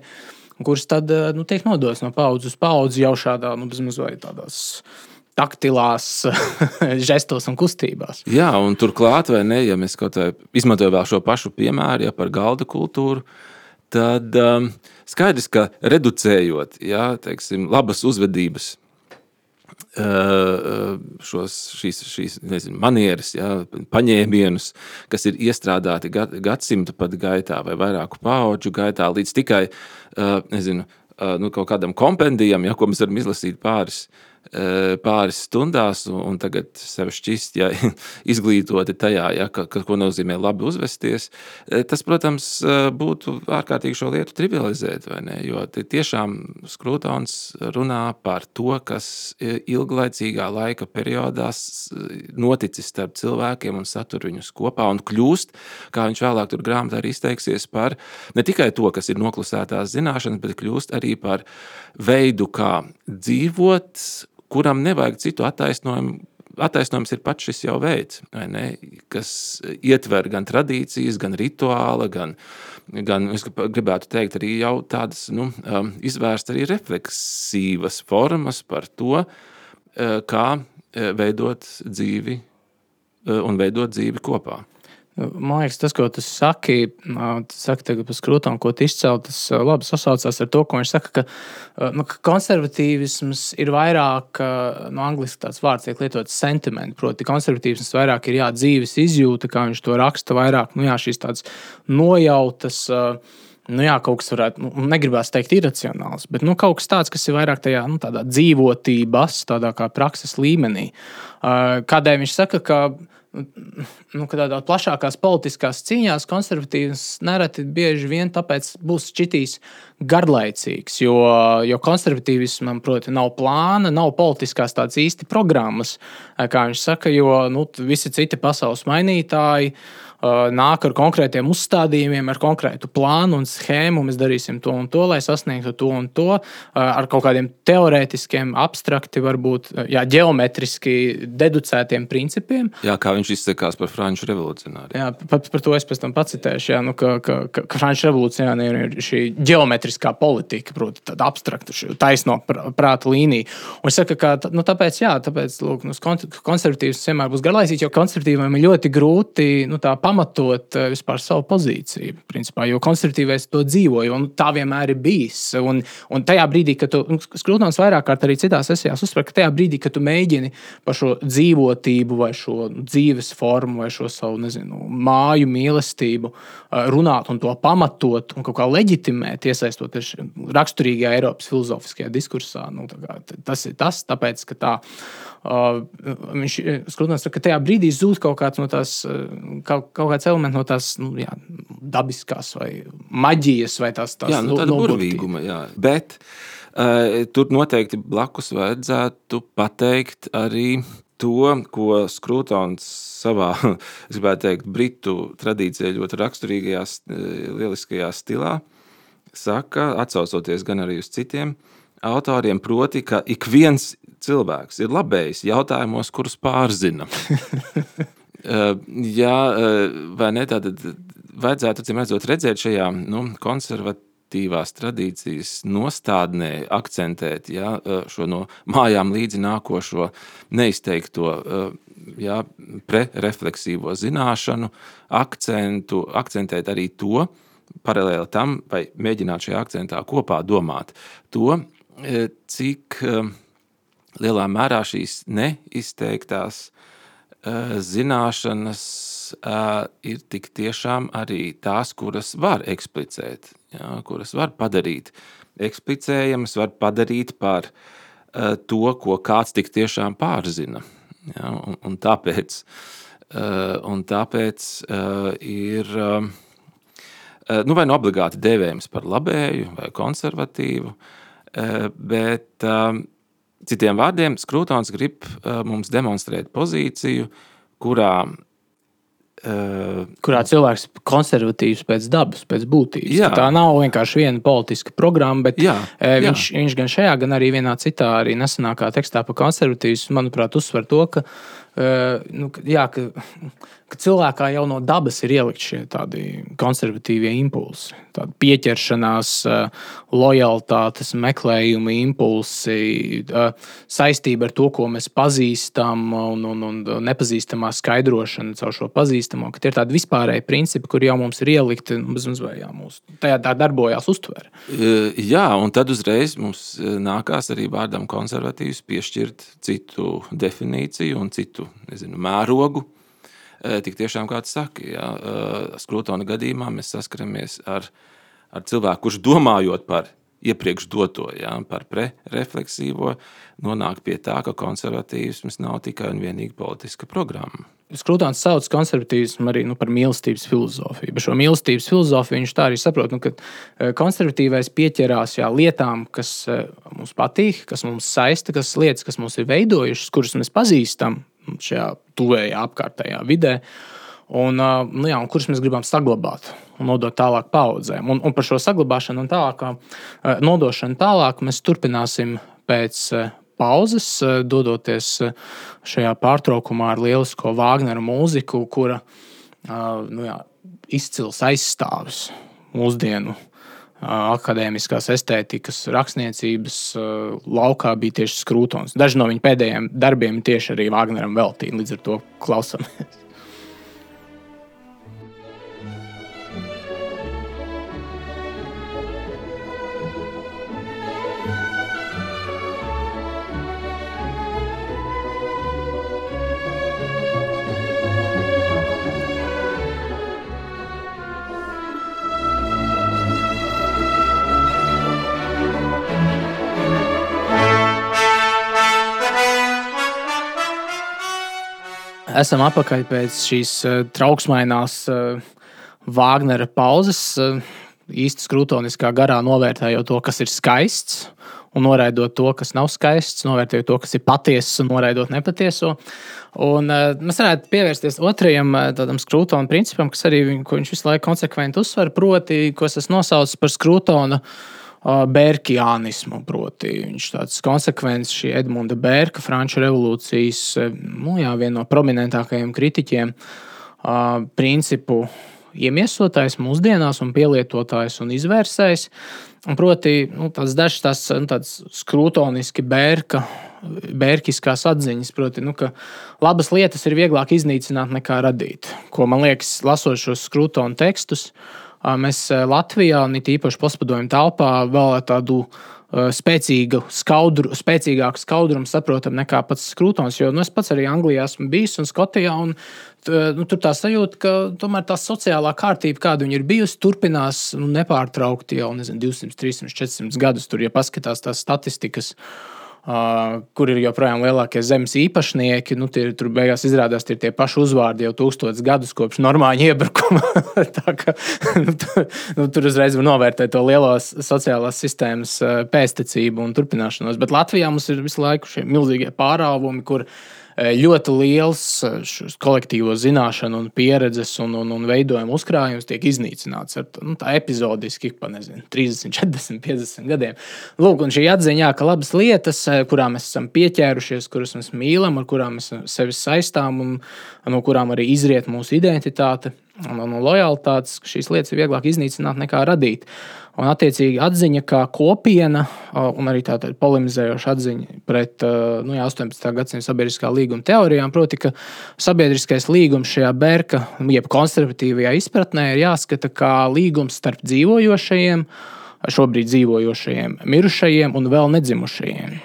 kurus tad eh, nu, tiek nodots no paudzes uz paudzi jau šādā nu, bezmazliet tādās taktilās [LAUGHS] žestos un kustībās. Jā, un turklāt, vai ne, ja mēs kaut kā izmantojam vēl šo pašu piemēru ja, par galda kultūru, tad um, skaidrs, ka reducējot ja, teiksim, labas uzvedības šos, šīs, šīs nezinu, manieres, ja, paņēmienus, kas ir iestrādāti gad, gadsimta pat gaitā vai vairāku pauģu gaitā, līdz tikai nezinu, nu, kaut kādam kompendijam, ja, ko mēs varam izlasīt pāris Eh, pāris stundās, un tagad sev šķist, ja [LAUGHS] izglītoti tajā, ja, ka, ka, ko nozīmē labi uzvesties. Eh, tas, protams, eh, būtu ārkārtīgi šo lietu trivializēt, vai ne? Jo tiešām Skrūtons runā par to, kas ilglaicīgā laika periodā noticis starp cilvēkiem un satur viņus kopā un kļūst, kā viņš vēlāk tur grāmatā arī izteiksies par ne tikai to, kas ir noklusētās zināšanas, bet kļūst arī par veidu, kā dzīvot, kuram nevajag citu attaisnojumu. Attaisnojums ir pats šis jau veids, ne, kas ietver gan tradīcijas, gan rituāla, gan, gan gribētu teikt, arī tādas nu, um, izvērst arī refleksīvas formas par to, uh, kā uh, veidot dzīvi uh, un veidot dzīvi kopā. Man liekas, tas, ko tu saki, saki tagad par skrūtām, ko tu izcēli, tas labi sasaucās ar to, ko viņš saka, ka, nu, ka konservatīvisms ir vairāk, no nu, angliski tāds vārds tiek lietots sentiment, proti konservatīvisms vairāk ir jā, dzīves izjūta, kā viņš to raksta, vairāk, nu jā, šīs tādas nojautas, nu jā, kaut kas varētu, nu, negribās teikt iracionāls, bet nu, kaut kas tāds, kas ir vairāk tajā, nu, dzīvotības, tādā kā prakses līmenī. Kādēļ viņš saka, ka nu, tādā plašākās politiskās cīņās konservatīvs nereti bieži vien tāpēc būs šķitīs garlaicīgs, jo, jo konservatīvismam, proti, nav plāna, nav politiskās tādas īsti programmas, kā viņš saka, jo nu, visi citi pasaules mainītāji nāk ar konkrētiem uzstādījumiem, ar konkrētu plānu un schēmu. Mēs darīsim to un to, lai sasniegtu to un to. Ar kaut kādiem teorētiskiem, abstrakti, varbūt jā, geometriski deducētiem principiem. Jā, kā viņš izsakās par franču revolūcionāriem. Jā, par, par to es pēc tam pacitēšu. Jā, nu, ka, ka, ka, ka franču revolūcionāriem ir šī geometriskā politika, proti, tāda abstrakta, taisno prāta līnija. Un es saku, ka nu, tāpēc, jā, tāpēc lūk, nu, konservatīvs vienmēr būs garlaicīgs, jo konservatīvam ir ļoti grūti nu, tā pamatot eh, vispār savu pozīciju. Principā, jo konservatīvais to dzīvoja, un tā vienmēr ir bijis. Un, un tajā brīdī, kad tu skrūtons vairāk kārt arī citās sesijās uzsver, ka tajā brīdī, kad tu mēģini par šo dzīvotību, vai šo dzīves formu, vai šo savu nezinu, māju mīlestību eh, runāt un to pamatot un kaut kā leģitimēt, iesaistoties raksturīgajā Eiropas filozofiskajā diskursā, nu, kā, tas ir tas, tāpēc, ka tā Uh, viņš skrūtās, ka tajā brīdī zūd kaut kāds no tās, kaut, kaut kāds elements no tās nu, jā, dabiskās vai maģijas vai tās tādas jā, nu, burvīguma. Jā. Bet uh, tur noteikti blakus vajadzētu pateikt arī to, ko Skrūtons savā, [LAUGHS] es gribētu teikt, britu tradīcijā ļoti raksturīgajā, lieliskajā stilā saka, atsaucoties gan arī uz citiem autoriem, proti, ka ik viens cilvēks ir labējis jautājumos, kurus pārzina. [LAUGHS] Jā, vai ne? Tad vajadzētu redzēt, redzēt šajā nu, konservatīvā konservatīvās tradīcijas nostādnē akcentēt ja, šo no mājām līdzi nākošo neizteikto ja, prerefleksīvo zināšanu, akcentu, akcentēt arī to, paralēli tam, vai mēģināt šajā akcentā kopā domāt to, cik lielā mērā šīs neizteiktās zināšanas ir tik tiešām arī tās, kuras var eksplicēt, jā, kuras var padarīt eksplicējamas, var padarīt par to, ko kāds tik tiešām pārzina. Jā, un, un tāpēc, un tāpēc ir nu, vai nu obligāti devējams par labēju vai konservatīvu, bet Citiem vārdiem, Skrūtons grib uh, mums demonstrēt pozīciju, kurā Uh, Kurā cilvēks ir konservatīvs pēc dabas, pēc būtības. Jā. Tā nav vienkārši viena politiska programma, bet jā, jā. Viņš, viņš gan šajā, gan arī vienā citā, arī nesenākā tekstā par konservatīvismu, manuprāt, uzsver to, ka, uh, nu, jā, ka ka cilvēkā jau no dabas ir ielikt šie tādi konservatīvie impulsi, tāda pieķeršanās, lojalitātes, meklējuma impulsi, saistība ar to, ko mēs pazīstam, un, un, un nepazīstamā skaidrošana caur šo pazīstamo, tie ir tādi vispārēji principi, kur jau mums ir ielikti bez mazliet mūsu tajā tā darbojās uztvere. Jā, un tad uzreiz mums nākās arī vārdam konservatīvs piešķirt citu definīciju un citu nezinu, mērogu tik tiešām kāds saka, ja skrūtona gadījumā mēs saskaramies ar, ar cilvēku, kurš domājot par iepriekš doto, ja, par pre-refleksīvo, nonāk pie tā, ka konservatīvisms nav tikai un vienīgi politiska programma. Skrūtons sauc konservatīvismu arī nu, par mīlestības filozofiju. Bet šo mīlestības filozofiju viņš tā arī saprot, nu, ka konservatīvais pieķerās jā, lietām, kas mums patīk, kas mums saista, kas lietas, kas mums ir veidojušas, kuras mēs pazīstam, šajā tuvējā apkārtējā vidē. Un, nu jā, un kurus mēs gribam saglabāt un nodot tālāk paudzēm. Un, un par šo saglabāšanu un tālāk, nodošanu tālāk mēs turpināsim pēc pauzes, dodoties šajā pārtraukumā ar lielisko Wagneru mūziku, kura nu jā, izcils aizstāvis mūsdienu akadēmiskās estētikas, rakstniecības laukā bija tieši skrūtons. Daži no viņa pēdējiem darbiem tieši arī Wagneram veltīti, līdz ar to klausāmies. [LAUGHS] Esam atpakaļ pēc šīs uh, trauksmainās uh, Vāgnera pauzes. Uh, īsti skrūtoniskā garā novērtējot to, kas ir skaists, un noraidot to, kas nav skaists, novērtējot to, kas ir patiesis, un noraidot nepatieso. Un, uh, mēs varētu pievērsties otrajam uh, skrūtona principam, kas arī viņu, viņš visu laiku konsekventi uzsver, proti, ko es nosaucu par skrūtona uh, Bērkiānismu. Proti, viņš ir tāds konsekvents, šī Edmunda Bērka, Franču revolūcijas, nu, jā, viena no prominentākajiem kritiķiem, principu iemiesotājs mūsdienās, un pielietotājs un izvērsējs. Proti, nu, tāds dažs tās, nu, skrūtoniski bērka, bērkiskās atziņas, proti, nu, ka labas lietas ir vieglāk iznīcināt nekā radīt. Ko man liekas, lasot šos skrūtonu tekstus, uh, Mēs Latvijā, un it īpaši postpadomju telpā, vēl tādu spēcīgu, skaudru, spēcīgāku skaudrumu saprotam nekā pats skrūtons. Jo nu, es pats arī Anglijā esmu bijis un Skotijā. Un, nu, tur tā sajūta, ka tomēr tā sociālā kārtība, kāda ir bijusi, turpinās nu, nepārtraukti jau nezinu, 200, 300, 400 gadus. Tur, ja paskatās tās statistikas, uh, Uh, kur ir joprojām lielākie zemes īpašnieki. Nu, tie, tur beigās izrādās tie, tie paši uzvārdi jau tūkstotis gadus kopš normāņa iebrukuma. [LAUGHS] ka, nu, tu, nu, tur uzreiz var novērtēt to lielo sociālās sistēmas pēstniecību un turpināšanos. Bet Latvijā mums ir visu laiku šie milzīgie pārāvumi, kur Eh, ļoti liels eh, kolektīvo zināšanu un pieredzes un, un, un veidojumu uzkrājums tiek iznīcināts ar nu, tā epizodiski pa nezinu, 30, 40, 50 gadiem. Lūk, un šī atziņā, ka labas lietas, eh, kurām mēs esam pieķērušies, kuras mēs mīlam, ar kurām mēs sevi saistām un no kurām arī izriet mūsu identitāte un, un lojalitātes, ka šīs lietas ir vieglāk iznīcināt nekā radīt. Un, attiecīgi, atziņa kā kopiena, un arī tāda polemizējoša atziņa pret nu, jā, 18. gadsimta sabiedriskā līguma teorijām, proti, ka sabiedriskais līgums šajā bērka, jeb konservatīvajā izpratnē, ir jāskata kā līgums starp dzīvojošajiem, šobrīd dzīvojošajiem, mirušajiem un vēl nedzimušajiem.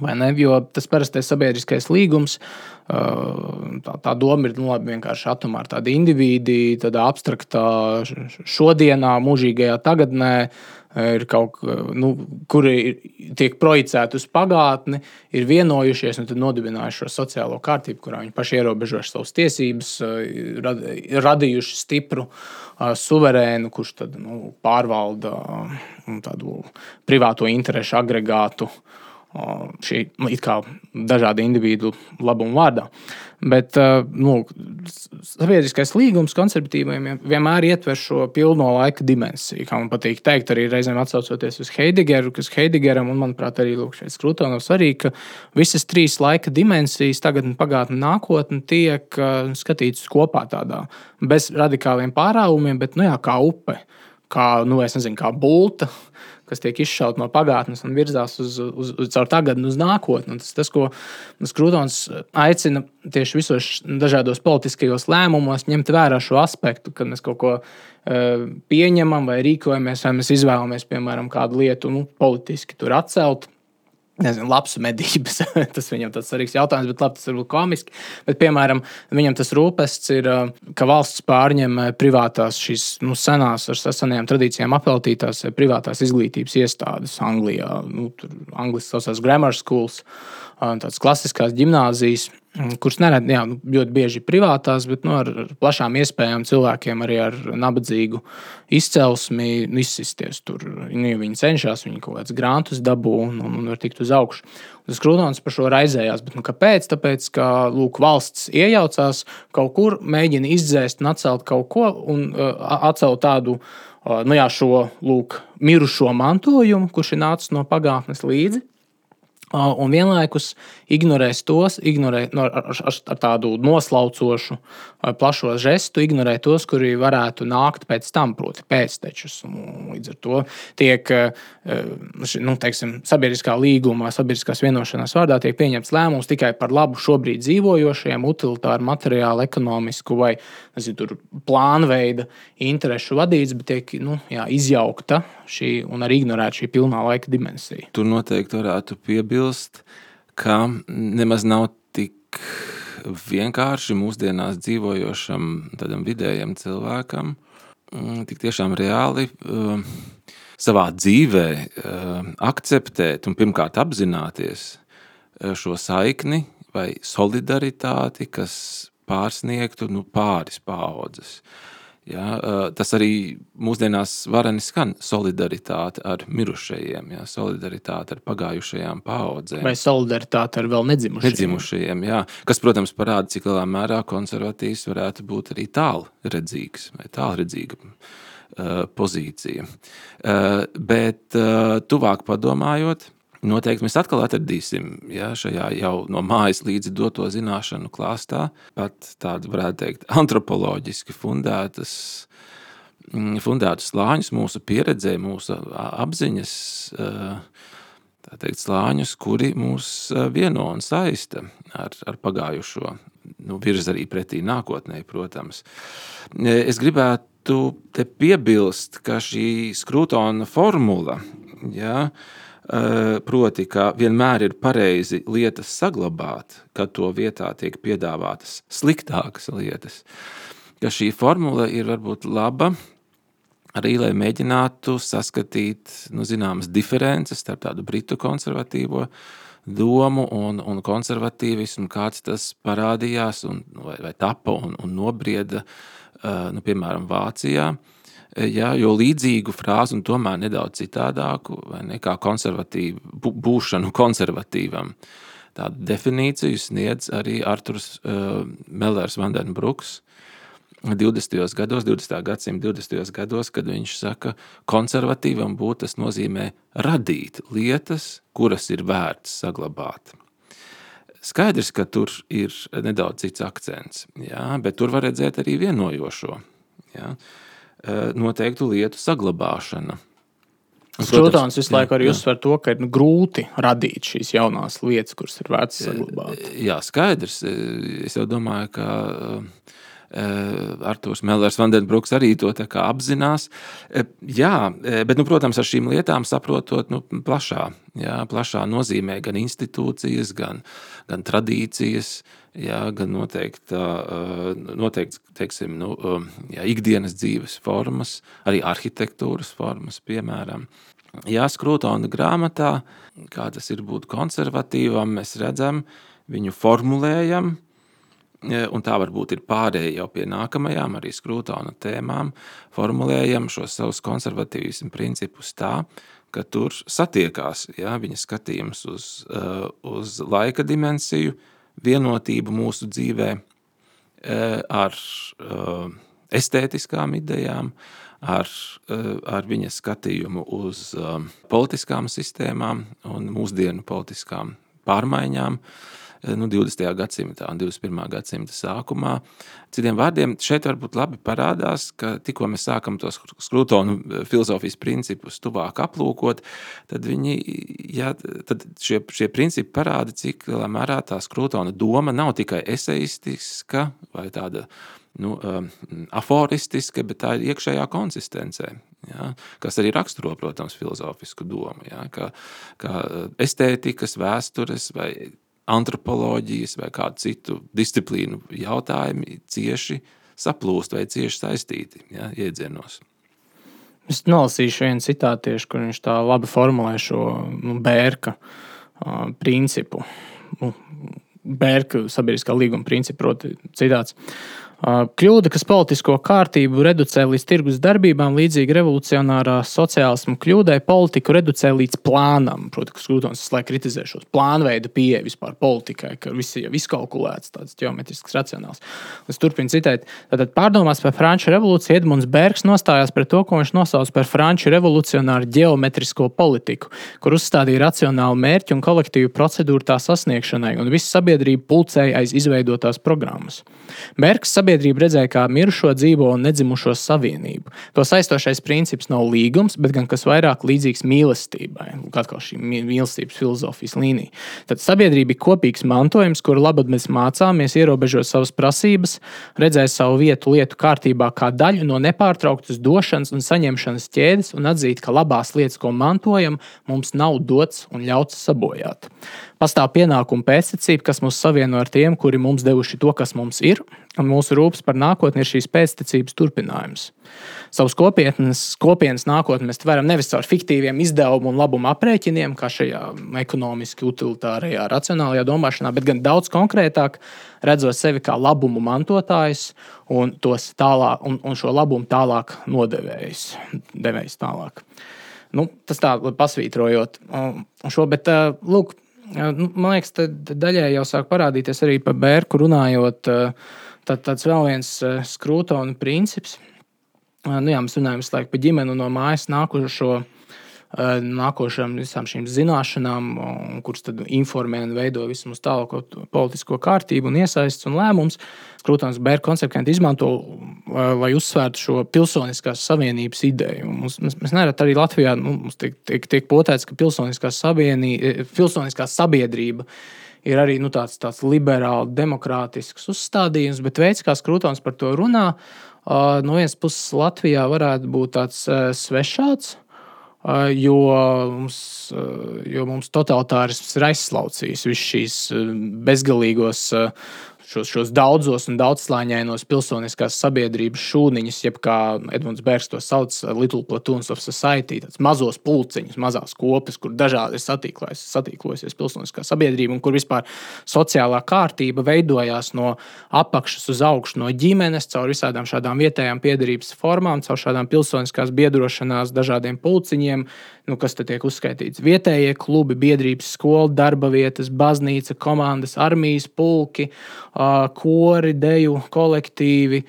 Ne? Jo tas parastais sabiedriskais līgums, tā, tā doma ir nu, labi, vienkārši atomā tāda indivīdi, tādā abstraktā, šodienā, mūžīgajā tagadnē. Ir kaut nu, kuri tiek projicēti uz pagātni, ir vienojušies un nodibinājuši šo sociālo kārtību, kurā viņi paši ierobežojuši savas tiesības, radījuši stipru, suverēnu, kurš tad, nu, pārvalda tādu privāto interesu agregātu uh, šī nu, dažādu individu labumu vārdā. Bet nu, sabiedriskais līgums konservatīviem vienmēr ietver šo pilno laika dimensiju. Kā man patīk teikt, arī reizēm atcaucoties uz Heidegeru, kas Heidegeram un, manuprāt, arī šeit Skrutonam svarīgi, ka visas trīs laika dimensijas, tagadne, pagātne, nākotne, tiek skatītas kopā tādā bez radikāliem pārāvumiem, bet nu, jā, kā upe, kā, nu, nezinu, kā bulta kas tiek izšauta no pagātnes un virzās uz, uz, uz caur tagadni, uz nākotni. Tas, tas, ko Skrūtons aicina tieši visos dažādos politiskajos lēmumos, ņemt vērā šo aspektu, kad mēs kaut ko uh, pieņemam vai rīkojamies, vai mēs izvēlamies, piemēram, kādu lietu nu, politiski tur atcelt nezinu, labs medības. [LAUGHS] tas viņam tas svarīgs jautājums, bet labi, tas varbūt komiski. Bet, piemēram, viņam tas rūpests ir, ka valsts pārņem privātās šīs nu, senās, ar senajām tradīcijām apveltītās privātās izglītības iestādes Anglijā. Nu, tur Anglijas saucās grammar schools, tādas klasiskās gimnāzijas. Mm, kuras nerad, jā, nu, ļoti bieži privātās, bet nu, ar plašām iespējām cilvēkiem arī ar nabadzīgu izcelsmi izsisties. Tur nu, viņi cenšas, viņi kaut kādus grantus dabū un, un, un var tikt uz augšu. Tas Krūtons par šo raizējās. Bet, nu, kāpēc? Tāpēc, ka lūk, valsts iejaucās kaut kur, mēģina izdzēst un atcelt kaut ko un uh, atcelt tādu. Uh, nu jā, šo lūk, mirušo mantojumu, kurš ir nācis no pagātnes līdzi, un vienlaikus ignorēs tos, ignorē, no, ar, ar, ar tādu noslaucošu, plašo žestu, ignorē tos, kuri varētu nākt pēc tam, proti, pēctečus. Līdz ar to tiek nu, teiksim, sabiedriskā līguma, sabiedriskās vienošanās vārdā tiek pieņemts lēmums tikai par labu šobrīd dzīvojošiem, utilitāru, materiālu, ekonomisku vai nezinu, plānveida interesu vadīts, bet tiek nu, jā, izjaukta šī un arī ignorēta šī pilnā laika dimensija. Tur noteikti varētu piebilst, ka nemaz nav tik vienkārši mūsdienās dzīvojošam vidējam cilvēkam, mm, tik tiešām reāli uh, savā dzīvē uh, akceptēt un pirmkārt apzināties uh, šo saikni vai solidaritāti, kas pārsniegtu nu, pāris paudzes. Uh, Ja, tas arī mūsdienās vareni skan solidaritāte ar mirušajiem, ja, solidaritāte ar pagājušajām paudzēm. Vai solidaritāte ar vēl nedzimušajiem. nedzimušajiem jā, kas, protams, parāda, cik lielā mērā konservatīvs varētu būt arī tālredzīgs vai tālredzīga uh, pozīcija. Uh, bet uh, tuvāk padomājot, Noteikti mēs atkal atradīsim ja, šajā jau no mājas līdzi doto zināšanu klāstā pat tādu, varētu teikt, antropoloģiski fundētas, mm, fundētus slāņus mūsu pieredzē, mūsu apziņas teikt, slāņus, kuri mūs vieno un saista ar, ar pagājušo, nu, virz arī pretī nākotnē, protams. Es gribētu te piebilst, ka šī skrūtona formula, ja, uh, proti, ka vienmēr ir pareizi lietas saglabāt, kad to vietā tiek piedāvātas sliktākas lietas. Ka šī formula ir varbūt laba arī, lai mēģinātu saskatīt nu, zināmas diferences starp tādu britu konservatīvo domu un, un konservatīvismu, kāds tas parādījās un, vai, vai tapa un, un nobrieda, eh, nu, piemēram, Vācijā. Uh, Ja, jo līdzīgu frāzi, un tomēr nedaudz citādāku, nekā konservatīvu, būšanu konservatīvam. Tādu definīciju sniedz arī Arthurs uh, Mellers Vandenbruks 20. gados, 20. gadsimta 20. gados, kad viņš saka, ka konservatīvam būt tas nozīmē radīt lietas, kuras ir vērts saglabāt. Skaidrs, ka tur ir nedaudz cits akcents, jā, bet tur var redzēt arī vienojošo. Jā. Uh, Eh, noteiktu lietu saglabāšana. Skrūtons visu laiku arī uzsver to, ka ir nu, grūti radīt šīs jaunās lietas, kuras ir vērts saglabāt. Jā, skaidrs. Es jau domāju, ka Arthurs Mellers Vandenbruks arī to apzinās. Jā, bet, nu, protams, ar šīm lietām saprotot nu, plašā, jā, plašā nozīmē gan institūcijas, gan, gan tradīcijas, jā, gan noteikti, noteikti teiksim, nu, jā, ikdienas dzīves formas, arī arhitektūras formas, piemēram. Jā, Skrūtona grāmatā, kā tas ir būt konservatīvam, mēs redzam, viņu formulējam, un tā varbūt ir pārējai jau pie nākamajām arī skrūtona tēmām, formulējam šos savus konservatīvismu principus tā, ka tur satiekās ja, viņa skatījums uz, uh, uz laika dimensiju, vienotību mūsu dzīvē uh, ar estētiskām idejām, ar, ar viņa skatījumu uz politiskām sistēmām un mūsdienu politiskām pārmaiņām. Uh, nu, 20. gadsimtā un 21. gadsimta sākumā. Citiem vārdiem, šeit varbūt labi parādās, ka tikko mēs sākam tos skrūtonu eh, filozofijas principus tuvāk aplūkot, tad, viņi, jā, tad šie, šie principi parāda, cik lielā mērā tā skrūtona doma nav tikai eseistiska vai tāda nu, um, aforistiska, bet tā ir iekšējā konsistencē, ja, kas arī raksturo, protams, filozofisku domu, ja, ka, ka estētikas, vēstures vai antropoloģijas vai kādu citu disciplīnu jautājumi cieši saplūst vai cieši saistīti ja, iedzienos. Es nolasīšu vienu citātu, kur viņš tā labi formulē šo nu, bērka uh, principu. Nu, bērka sabiedriskā līguma principu, proti, citāts. Kļūda, kas politisko kārtību reducē līdz tirgus darbībām, līdzīgi revolucionārā sociālismu kļūdai, politiku reducē līdz plānam. Protams, Skrūtons visu laiku kritizē šos plānveida pieeja vispār politikai, ka viss ir jau izkalkulēts, tāds geometrisks, racionāls. Es turpinu citēt. Tātad pārdomās par Franču revolūciju Edmunds Bergs nostājās pret to, ko viņš nosauca par Franču revolucionāru geometrisko politiku, kur uzstādīja racionālu mērķu un kolektīvu procedūru tā sasniegšanai, un visa sabiedrība pulcēja aiz izveidotās programmas. Bergs sabiedrība redzēja kā mirušo, dzīvo un nedzimušo savienību. To saistošais princips nav līgums, bet gan kas vairāk līdzīgs mīlestībai. Atkal šī mīlestības filozofijas līnija. Tad sabiedrība ir kopīgs mantojums, kuru labad mēs mācāmies ierobežot savas prasības, redzēt savu vietu lietu kārtībā kā daļu no nepārtrauktas došanas un saņemšanas ķēdes un atzīt, ka labās lietas, ko mantojam, mums nav dots un ļauts sabojāt. Pastāv pienākuma pēctecība, kas mūs savieno ar tiem, kuri mums devuši to, kas mums ir, un mūsu rūpes par nākotni ir šīs pēctecības turpinājums. Savus kopienas, kopienas nākotni mēs varam nevis caur fiktīviem izdevumu un labumu aprēķiniem, kā šajā ekonomiski utilitārajā, racionālajā domāšanā, bet gan daudz konkrētāk, redzot sevi kā labumu mantotājs un, tālāk, un, un šo labumu tālāk nodevējs. Devējs tālāk. Nu, tas tā pasvītrojot šo, bet lūk, Nu, man liekas, daļai jau sāk parādīties arī par bērku runājot. Tad, tāds vēl viens skrūtona princips. Nu, jā, mēs runājam par ģimeni no mājas nākušo nākošām visām šīm zināšanām, kuras tad informē un veido visu mūsu tālāko politisko kārtību un iesaistus un lēmumus. Krūtons Bērns konsekventi izmanto, lai uzsvērtu šo pilsoniskās savienības ideju. Mums, mēs, mēs nereti arī Latvijā nu, tiek, tiek, tiek potēts, ka pilsoniskā, pilsoniskā sabiedrība ir arī nu, tāds, tāds liberāls, demokrātisks uzstādījums, bet veids, kā Krūtons par to runā, no vienas puses Latvijā varētu būt tāds svešāds jo mums, jo mums totalitārisms ir aizslaucījis visas šīs bezgalīgos šos, šos daudzos un daudzslāņainos pilsoniskās sabiedrības šūniņus, jeb kā Edmunds Bergs to sauc, Little Platoons of Society, tāds mazos pulciņus, mazās kopas, kur dažādi ir satīklojusies pilsoniskā sabiedrība un kur vispār sociālā kārtība veidojās no apakšas uz augšu, no ģimenes, caur visādām šādām vietējām piedarības formām, caur šādām pilsoniskās biedrošanās, dažādiem pulciņiem, nu, kas te tiek uzskaitīts. Vietējie klubi, biedrības skola, darba vietas, baznīca, komandas, armijas pulki, kori, deju kolektīvi,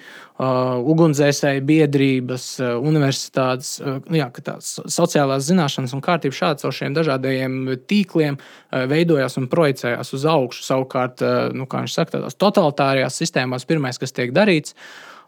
ugunsdzēsēju biedrības, universitātes, nu jā, tās sociālās zināšanas un kārtība šādi caur šiem dažādiem tīkliem veidojās un projicējās uz augšu. Savukārt, nu, kā viņš saka, tādās totalitārajās sistēmās pirmais, kas tiek darīts,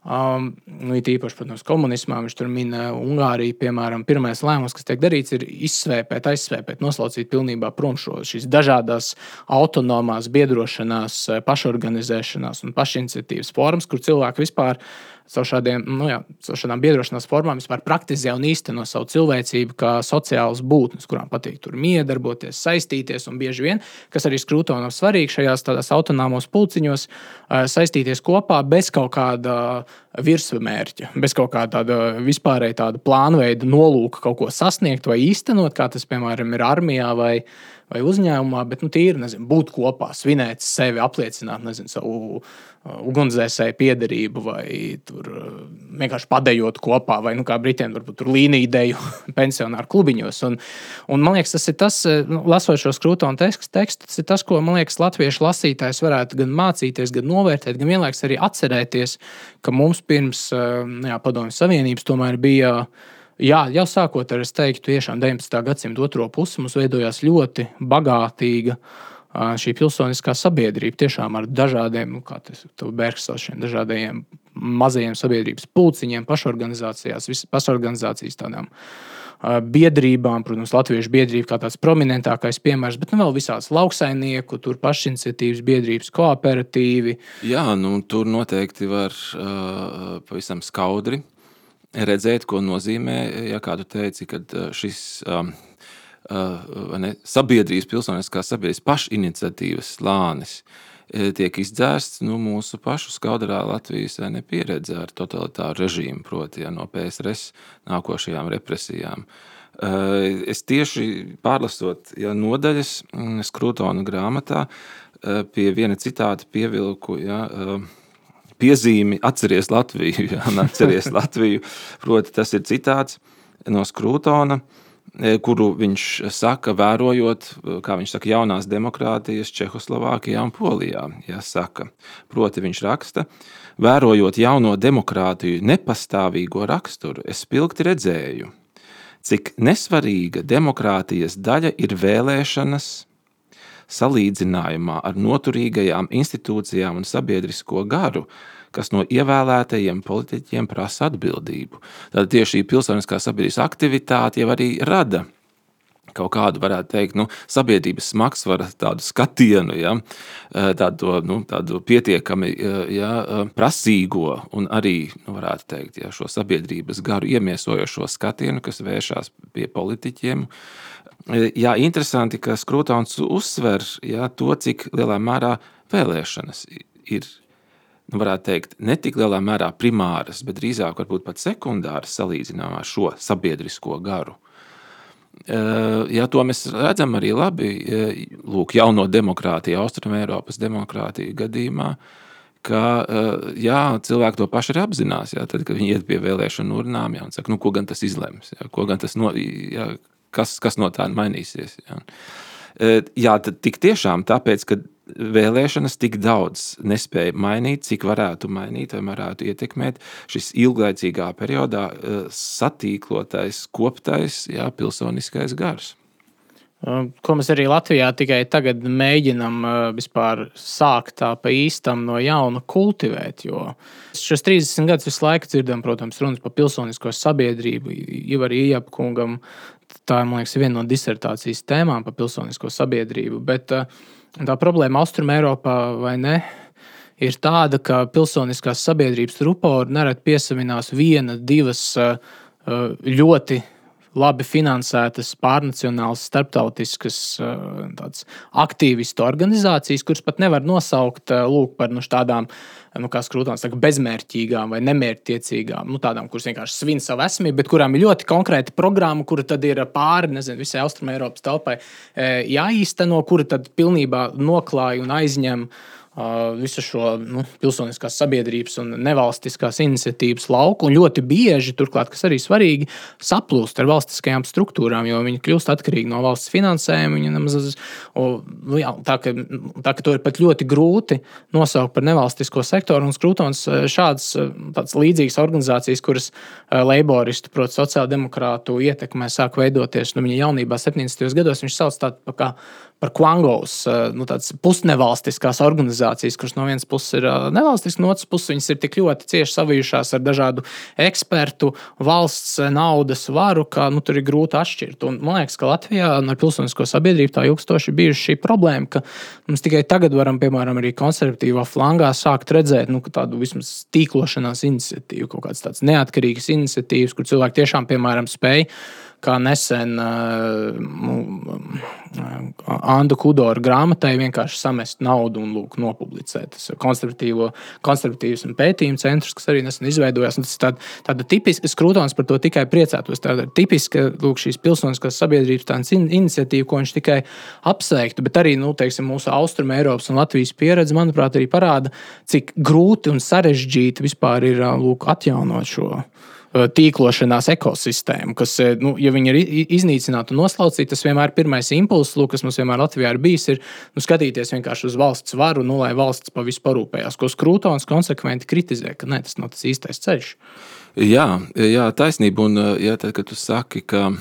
Um, nu, īpaši, protams, komunismā viņš tur min Ungāriju. Piemēram, pirmais lēmums, kas tiek darīts, ir izsvēpēt, aizsvēpēt, noslaucīt pilnībā prom šo, šīs dažādas autonomās, biedrošanās, pašorganizēšanās un pašiniciatīvas formas, kur cilvēki vispār uh, caur, šādiem, nu jā, caur šādām biedrošanās formām vispār praktizē un īsteno savu cilvēcību kā sociālas būtnes, kurām patīk tur miedarboties, saistīties un bieži vien, kas arī skrūtonam svarīgi šajās tādās autonomos pulciņos, saistīties kopā bez kaut kāda virsmērķa, bez kaut kāda tāda vispārēja tāda plānveida nolūka kaut ko sasniegt vai īstenot, kā tas, piemēram, ir armijā vai, vai uzņēmumā, bet nu, tīri nezinu, būt kopā, svinēt sevi, apliecināt nezinu, savu ugunsdzēsēju piederību, vai tur uh, vienkārši padējot kopā, vai nu, kā Britiem, varbūt tur līniju ideju [LAUGHS] pensionāru klubiņos. Un, un man liekas, tas ir tas, uh, nu, lasot šo skrūtonu tekstu, tekstu, tas ir tas, ko man liekas, latviešu lasītājs varētu gan mācīties, gan novērtēt, gan vienlaikus arī atcerēties, ka mums pirms nu jā, Padomju Savienības tomēr bija Jā, jau sākot ar, es teiktu, tiešām 19. gadsimta otro pusi mums veidojās ļoti bagātīga šī pilsoniskā sabiedrība. Tiešām ar dažādiem, nu, kā tas Bergs sauc, šiem dažādiem mazajiem sabiedrības pulciņiem, pašorganizācijās, pašorganizācijas tādām biedrībām, protams, Latviešu biedrība kā tāds prominentākais piemērs, bet nu, vēl visādas lauksainieku, tur pašiniciatīvas biedrības, kooperatīvi. Jā, nu, tur noteikti var uh, pavisam skaudri redzēt, ko nozīmē, ja kādu teici, ka uh, šis um, uh, ne, sabiedrības, pilsoniskās sabiedrības pašiniciatīvas slānis uh, tiek izdzēsts nu, mūsu pašu skaudarā Latvijas pieredze ar totalitāru režīmu, proti ja, no PSRS nākošajām represijām. Uh, es tieši pārlasot ja, nodaļas mm, Skrūtona grāmatā, pie viena citāta pievilku. Ja, piezīmi atceries Latviju. [LAUGHS] Jā, atceries Latviju. Proti, tas ir citāts no Skrūtona, e, kuru viņš saka, vērojot, kā viņš saka, jaunās demokrātijas Čehoslovākijā un Polijā. Jāsaka. Proti, viņš raksta, vērojot jauno demokrātiju nepastāvīgo raksturu, es spilgti redzēju, cik nesvarīga demokrātijas daļa ir vēlēšanas salīdzinājumā ar noturīgajām institūcijām un sabiedrisko garu, kas no ievēlētajiem politiķiem prasa atbildību. Tad tieši šī pilsoniskā sabiedrības aktivitāte jau arī rada kaut kādu, varētu teikt, nu, sabiedrības smagsvaru, tādu skatienu, ja, tādu, nu, tādu pietiekami ja, prasīgo un arī, nu, varētu teikt, ja, šo sabiedrības garu iemiesojošo skatienu, kas vēršas pie politiķiem. Jā, interesanti, ka Skrūtons uzsver ja, to, cik lielā mērā vēlēšanas ir nu, varētu teikt, ne tik lielā mērā primāras, bet drīzāk varbūt pat sekundāras salīdzinājumā ar šo sabiedrisko garu. Ja to mēs redzam arī labi, lūk, jauno demokrātiju, Austrumēropas demokrātiju gadījumā, ka jā, cilvēki to paši arī apzinās. Jā, tad, kad viņi iet pie vēlēšanu urnām, jā, un saka, nu, ko gan tas izlems, jā, gan tas no, jā, kas, kas no tā mainīsies. Jā. Jā, tad tik tiešām tāpēc, ka vēlēšanas tik daudz nespēja mainīt, cik varētu mainīt vai varētu ietekmēt šis ilglaicīgā periodā eh, satīklotais, koptais, jā, pilsoniskais gars. Ko mēs arī Latvijā tikai tagad mēģinām vispār sākt tā pa īstam no jauna kultivēt. Jo šos 30 gadus visu laiku dzirdam, protams, runas par pilsonisko sabiedrību, Ivaru Iepkungam. Tā ir, liekas, viena no disertācijas tēmām par pilsonisko sabiedrību. Bet uh, Tā problēma Austrumē, Eiropā vai ne? Ir tāda, ka pilsoniskās sabiedrības rupori nereti piesavinās viena, divas uh, uh, ļoti labi finansētas, pārnacionālas, starptautiskas uh, aktīvistu organizācijas, kuras pat nevar nosaukt lūk, par nu, tādām nu, kā skrūtons, saka, bezmērķīgām vai nemērķtiecīgām, nu, tādām, kuras vienkārši svin savu esmību, bet kurām ir ļoti konkrēta programma, kura tad ir pāri nezinu, visai Austrumēropas telpai jāīsteno, kura tad pilnībā noklāja un aizņem uh, visu šo nu, pilsoniskās sabiedrības un nevalstiskās iniciatīvas lauku. Un ļoti bieži, turklāt, kas arī svarīgi, saplūst ar valstiskajām struktūrām, jo viņi kļūst atkarīgi no valsts finansējuma. Nemaz, un, nu, jā, tā, ka, tā ka to ir pat ļoti grūti nosaukt par nevalstisko sektoru. Un Skrūtons šādas līdzīgas organizācijas, kuras laboristu, proti, sociāldemokrātu ietekmē sāk veidoties nu, viņa jaunībā, 70. gados, viņš sauc tādu kā par Kvangos, nu, tādas pusnevalstiskās organizācijas, kuras no vienas puses ir nevalstiskas, no otras puses viņas ir tik ļoti cieši savijušās ar dažādu ekspertu, valsts naudas varu, ka nu, tur ir grūti atšķirt. Un, man liekas, ka Latvijā ar pilsonisko sabiedrību tā ilgstoši bijusi šī problēma, ka mums tikai tagad varam, piemēram, arī konservatīvā flangā sākt redzēt nu, tādu vismaz tīklošanās iniciatīvu, kaut kādas tādas neatkarīgas iniciatīvas, kur cilvēki tiešām, piemēram, spēj kā nesen uh, Andu Kudoru grāmatai vienkārši samest naudu un lūk, nopublicēt. Tas ir konservatīvs pētījuma centrs, kas arī nesen izveidojās. Tas ir tāda, tāda tipiska, es krūtons par to tikai priecātos. Tāda tipiska lūk, šīs pilsoniskās sabiedrības in, iniciatīva, ko viņš tikai apsveiktu, bet arī nu, teiksim, mūsu austrumu Eiropas un Latvijas pieredze, manuprāt, arī parāda, cik grūti un sarežģīti vispār ir lūk, atjaunot šo tīklošanās ekosistēmu, kas, uh, nu, ja viņi ir iznīcināti un noslaucīti, tas vienmēr ir pirmais impulss, lūk, kas mums vienmēr Latvijā ir bijis, ir nu, skatīties vienkārši uz valsts varu, nu, lai valsts pa visu parūpējās, ko Skrūtons konsekventi kritizē, ka ne, tas nav tas īstais ceļš. Jā, jā taisnība. Un jā, tad, kad tu saki, ka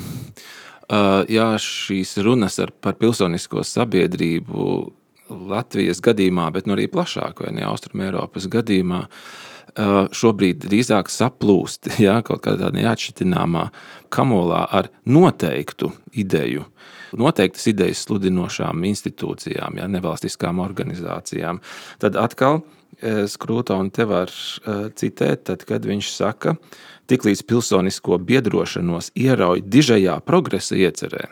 jā, šīs runas ar, par pilsonisko sabiedrību Latvijas gadījumā, bet nu arī plašāk, vai ne Austrumēropas gadījumā, uh, šobrīd drīzāk saplūst [LAUGHS] ja, kaut kādā neatšķirtināmā kamolā ar noteiktu ideju. Noteiktas idejas sludinošām institūcijām, ja, nevalstiskām organizācijām. Tad atkal Skrūta un te var citēt, tad, kad viņš saka, tiklīdz pilsonisko biedrošanos ierauj dižajā progresa iecerē.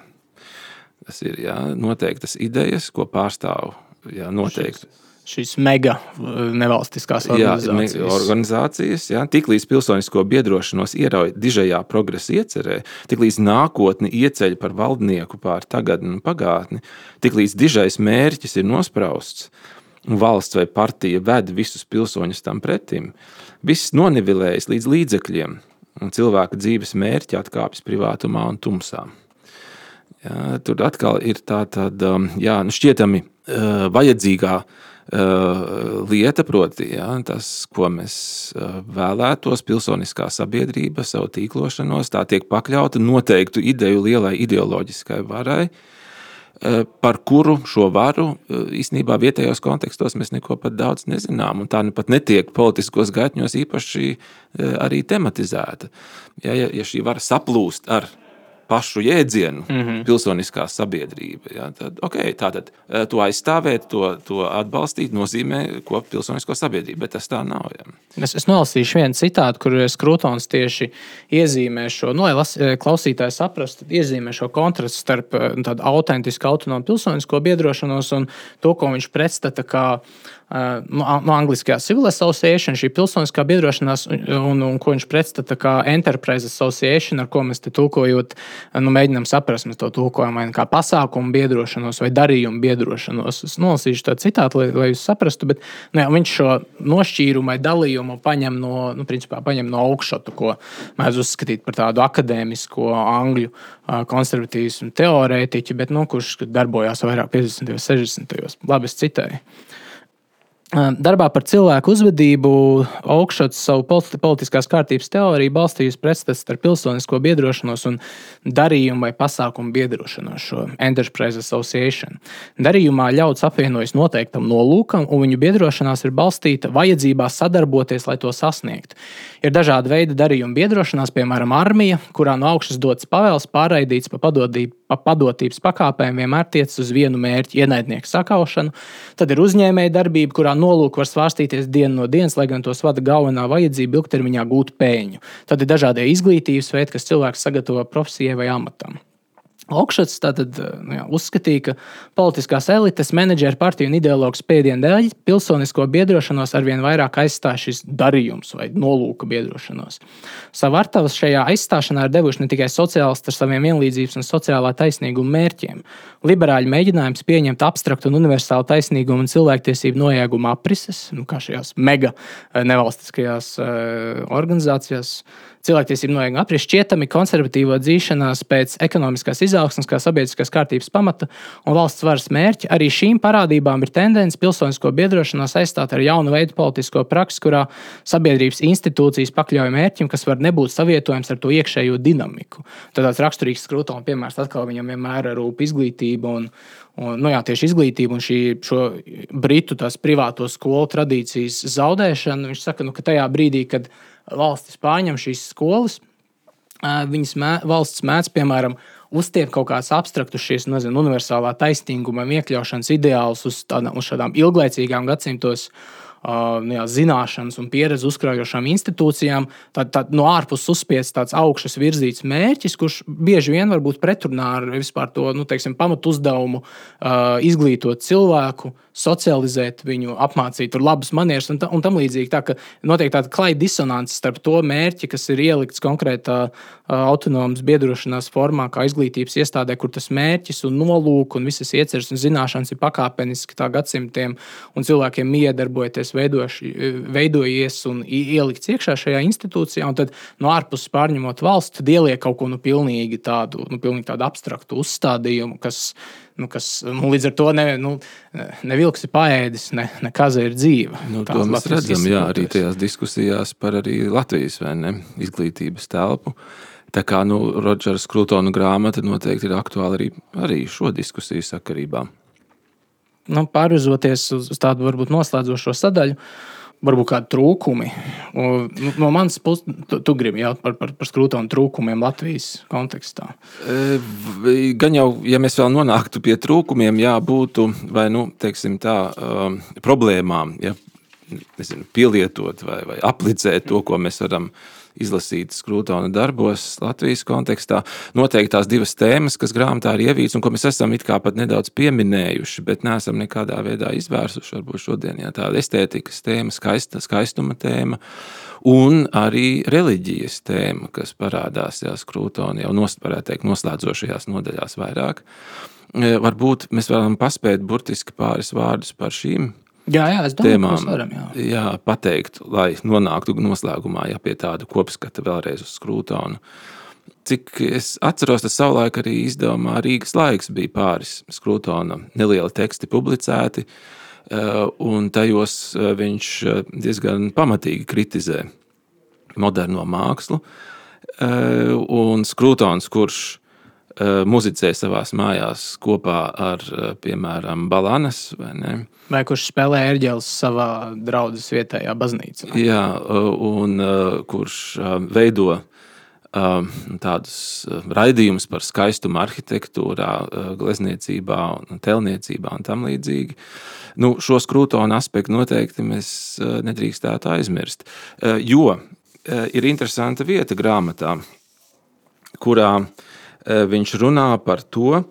Tas ir jā, noteiktas idejas, ko pārstāv jā, noteikti. Šis šīs mega uh, nevalstiskās organizācijas. Jā, organizācijas jā. Tiklīdz pilsonisko biedrošanos ierauj dižajā progresa iecerē, tiklīdz nākotni ieceļ par valdnieku pār tagadni un pagātni, tiklīdz dižais mērķis ir nosprausts, un valsts vai partija ved visus pilsoņus tam pretim, viss nonivilējas līdz līdzekļiem, un cilvēka dzīves mērķi atkāpjas privātumā un tumsā. Jā, tur atkal ir tā tāda um, jā, nu šķietami uh, vajadzīgā Uh, lieta, proti, ja, tas, ko mēs uh, vēlētos, pilsoniskā sabiedrība, savu tīklošanos, tā tiek pakļauta noteiktu ideju lielai ideoloģiskai varai, uh, par kuru šo varu īstenībā vietējos kontekstos mēs neko pat daudz nezinām. Tā nu pat netiek politiskos gaitņos īpaši arī tematizēta. Ja, ja šī vara saplūst ar pašu jēdzienu, mm -hmm. pilsoniskā sabiedrība. Ja, tad, okay, tātad eh, to aizstāvēt, to, to atbalstīt, nozīmē kopu pilsonisko sabiedrību, bet tas tā nav. Ja. Es, es nolasīšu vienu citātu, kur Skrūtons tieši iezīmē šo, nu, lai las, eh, klausītāji saprastu, iezīmē šo kontrastu starp eh, tādu autentisku autonomu pilsonisko biedrošanos un to, ko viņš pretstata kā no, nu, no nu, angliskajā Civil Association, šī pilsoniskā biedrošanās, un, un, un ko viņš pretstata kā Enterprise Association, ar ko mēs te tulkojot, nu, mēģinām saprast, mēs to tulkojam vai kā pasākumu biedrošanos vai darījumu biedrošanos. Es nolasīšu to citātu, lai, lai jūs saprastu, bet nu, jā, viņš šo nošķīrumu vai dalījumu paņem no, nu, principā, paņem no augšata, ko mēs uzskatīt par tādu akadēmisko angļu konservatīvismu teorētiķi, bet nu, kurš darbojās vairāk 50. un 60. gados. Labi, es citēju. Darbā par cilvēku uzvedību augšup savu politiskās kārtības teoriju balstījusi pretstats starp pilsonisko biedrošanos un darījumu vai pasākumu biedrošanos, šo Enterprise Association. Darījumā ļauts apvienojas noteiktam nolūkam, un viņu biedrošanās ir balstīta vajadzībā sadarboties, lai to sasniegtu. Ir dažādi veidi darījumu biedrošanās, piemēram, armija, kurā no augšas dots pavēles pārraidīts pa padodību pa padotības pakāpēm vienmēr tiecas uz vienu mērķi - ienaidnieku sakaušanu. Tad ir uzņēmēja darbība, kurā nolūki var svārstīties dienu no dienas, lai gan tos vada galvenā vajadzība ilgtermiņā gūt peļņu. Tad ir dažādi izglītības veidi, kas cilvēks sagatavo profesijai vai amatam. Okšats tātad eh, nu jā, uzskatīja, ka politiskās elites, menedžeri, partiju un ideologu spiedienu dēļ pilsonisko biedrošanos arvien vairāk aizstāj šis darījums vai nolūka biedrošanos. Savu artavas šajā aizstāšanā ir devuši ne tikai sociālisti ar saviem vienlīdzības un sociālā taisnīguma mērķiem. Liberāļu mēģinājums pieņemt abstraktu un universālu taisnīgumu un cilvēktiesību nojēgumu aprises, nu, kā šajās mega eh, nevalstiskajās uh, organizācijās cilvēktiesību nolieguma apris šķietami konservatīvo dzīšanās pēc ekonomiskās izaugsmas, kā sabiedriskās kārtības pamata un valsts varas mērķa. Arī šīm parādībām ir tendence pilsonisko biedrošanos aizstāt ar jaunu veidu politisko praksi, kurā sabiedrības institūcijas pakļauj mērķim, kas var nebūt savietojams ar to iekšējo dinamiku. Tad tāds raksturīgs skrūtona piemērs atkal viņam vienmēr rūp izglītība. Un, Un, nu jā, tieši izglītība un šī britu privāto skolu tradīcijas zaudēšana. Viņš saka, nu, ka tajā brīdī, kad valstis pārņem šīs skolas, viņas mē, valsts mēdz, piemēram, uztiek kaut kādas abstraktas, šīs nezinu, universālā taisnīguma iekļaušanas ideālus uz, tādām, uz šādām ilglaicīgām gadsimtos nu, jā, zināšanas un pieredzi uzkrājošām institūcijām, tad, tad no ārpuses uzspiests tāds augšas virzīts mērķis, kurš bieži vien var būt pretrunā ar vispār to nu, teiksim, pamatu uzdevumu izglītot cilvēku, socializēt viņu, apmācīt labas manieres un, ta, un tam līdzīgi. Tā ka notiek tāda klaida disonance starp to mērķi, kas ir ielikts konkrētā autonomas biedrošanās formā, kā izglītības iestādē, kur tas mērķis un nolūks un visas ieceres un zināšanas ir pakāpeniski tā gadsimtiem un cilvēkiem iedarbojoties veidoši, veidojies un ielikts iekšā šajā institūcijā, un tad no ārpuses pārņemot valsts, ieliek kaut ko nu, pilnīgi tādu, nu, pilnīgi tādu abstraktu uzstādījumu, kas, nu, kas nu, līdz ar to ne, nu, ne vilks ir paēdis, ne, ne kaza ir dzīva. Nu, to mēs redzam jā, arī tajās diskusijās par arī Latvijas ne, izglītības telpu. Tā kā nu, Rodžers Krūtona grāmata noteikti ir aktuāla arī, arī šo diskusiju sakarībā nu, pārvizoties uz, uz tādu varbūt noslēdzošo sadaļu. Varbūt kādi trūkumi. Un, nu, no manas puses, tu, tu gribi jautāt par, par, par skrūtonu trūkumiem Latvijas kontekstā. E, gan jau, ja mēs vēl nonāktu pie trūkumiem, jā, būtu vai nu, tā, um, problēmām, ja, nezinu, pielietot vai, vai aplicēt to, ko mēs varam izdarīt izlasītas Krūtona darbos Latvijas kontekstā. Noteikti tās divas tēmas, kas grāmatā ir ievītas un ko mēs esam it kā pat nedaudz pieminējuši, bet neesam nekādā veidā izvērsuši. Varbūt šodien jā, tāda estētikas tēma, skaista, skaistuma tēma. Un arī reliģijas tēma, kas parādās Krūtonā jau nost, teikt, noslēdzošajās nodaļās vairāk. E, varbūt mēs varam paspēt burtiski pāris vārdus par šīm Jā, jā, es domāju, tēmām, varam, jā. Jā, pateikt, lai nonāktu noslēgumā jā, pie tāda kopskata vēlreiz uz skrūtonu. Cik es atceros, tas savulaik arī izdevumā Rīgas laiks bija pāris skrūtona nelieli teksti publicēti, eh, un tajos eh, viņš eh, diezgan pamatīgi kritizē moderno mākslu. Un skrūtons, kurš muzicē savā mājās kopā ar, eh, piemēram, Balanas. Vai, ne? vai kurš spēlē ērģeles savā draudzes vietējā baznīcā? Jā, eh, un kurš veido tādus raidījumus par skaistumu arhitektūrā, glezniecībā, un telniecībā un tam līdzīgi. Nu, šo skrūtonu aspektu noteikti mēs nedrīkstētu aizmirst. Jo ir interesanta vieta grāmatā, kurā uh, Eh, viņš runā par to,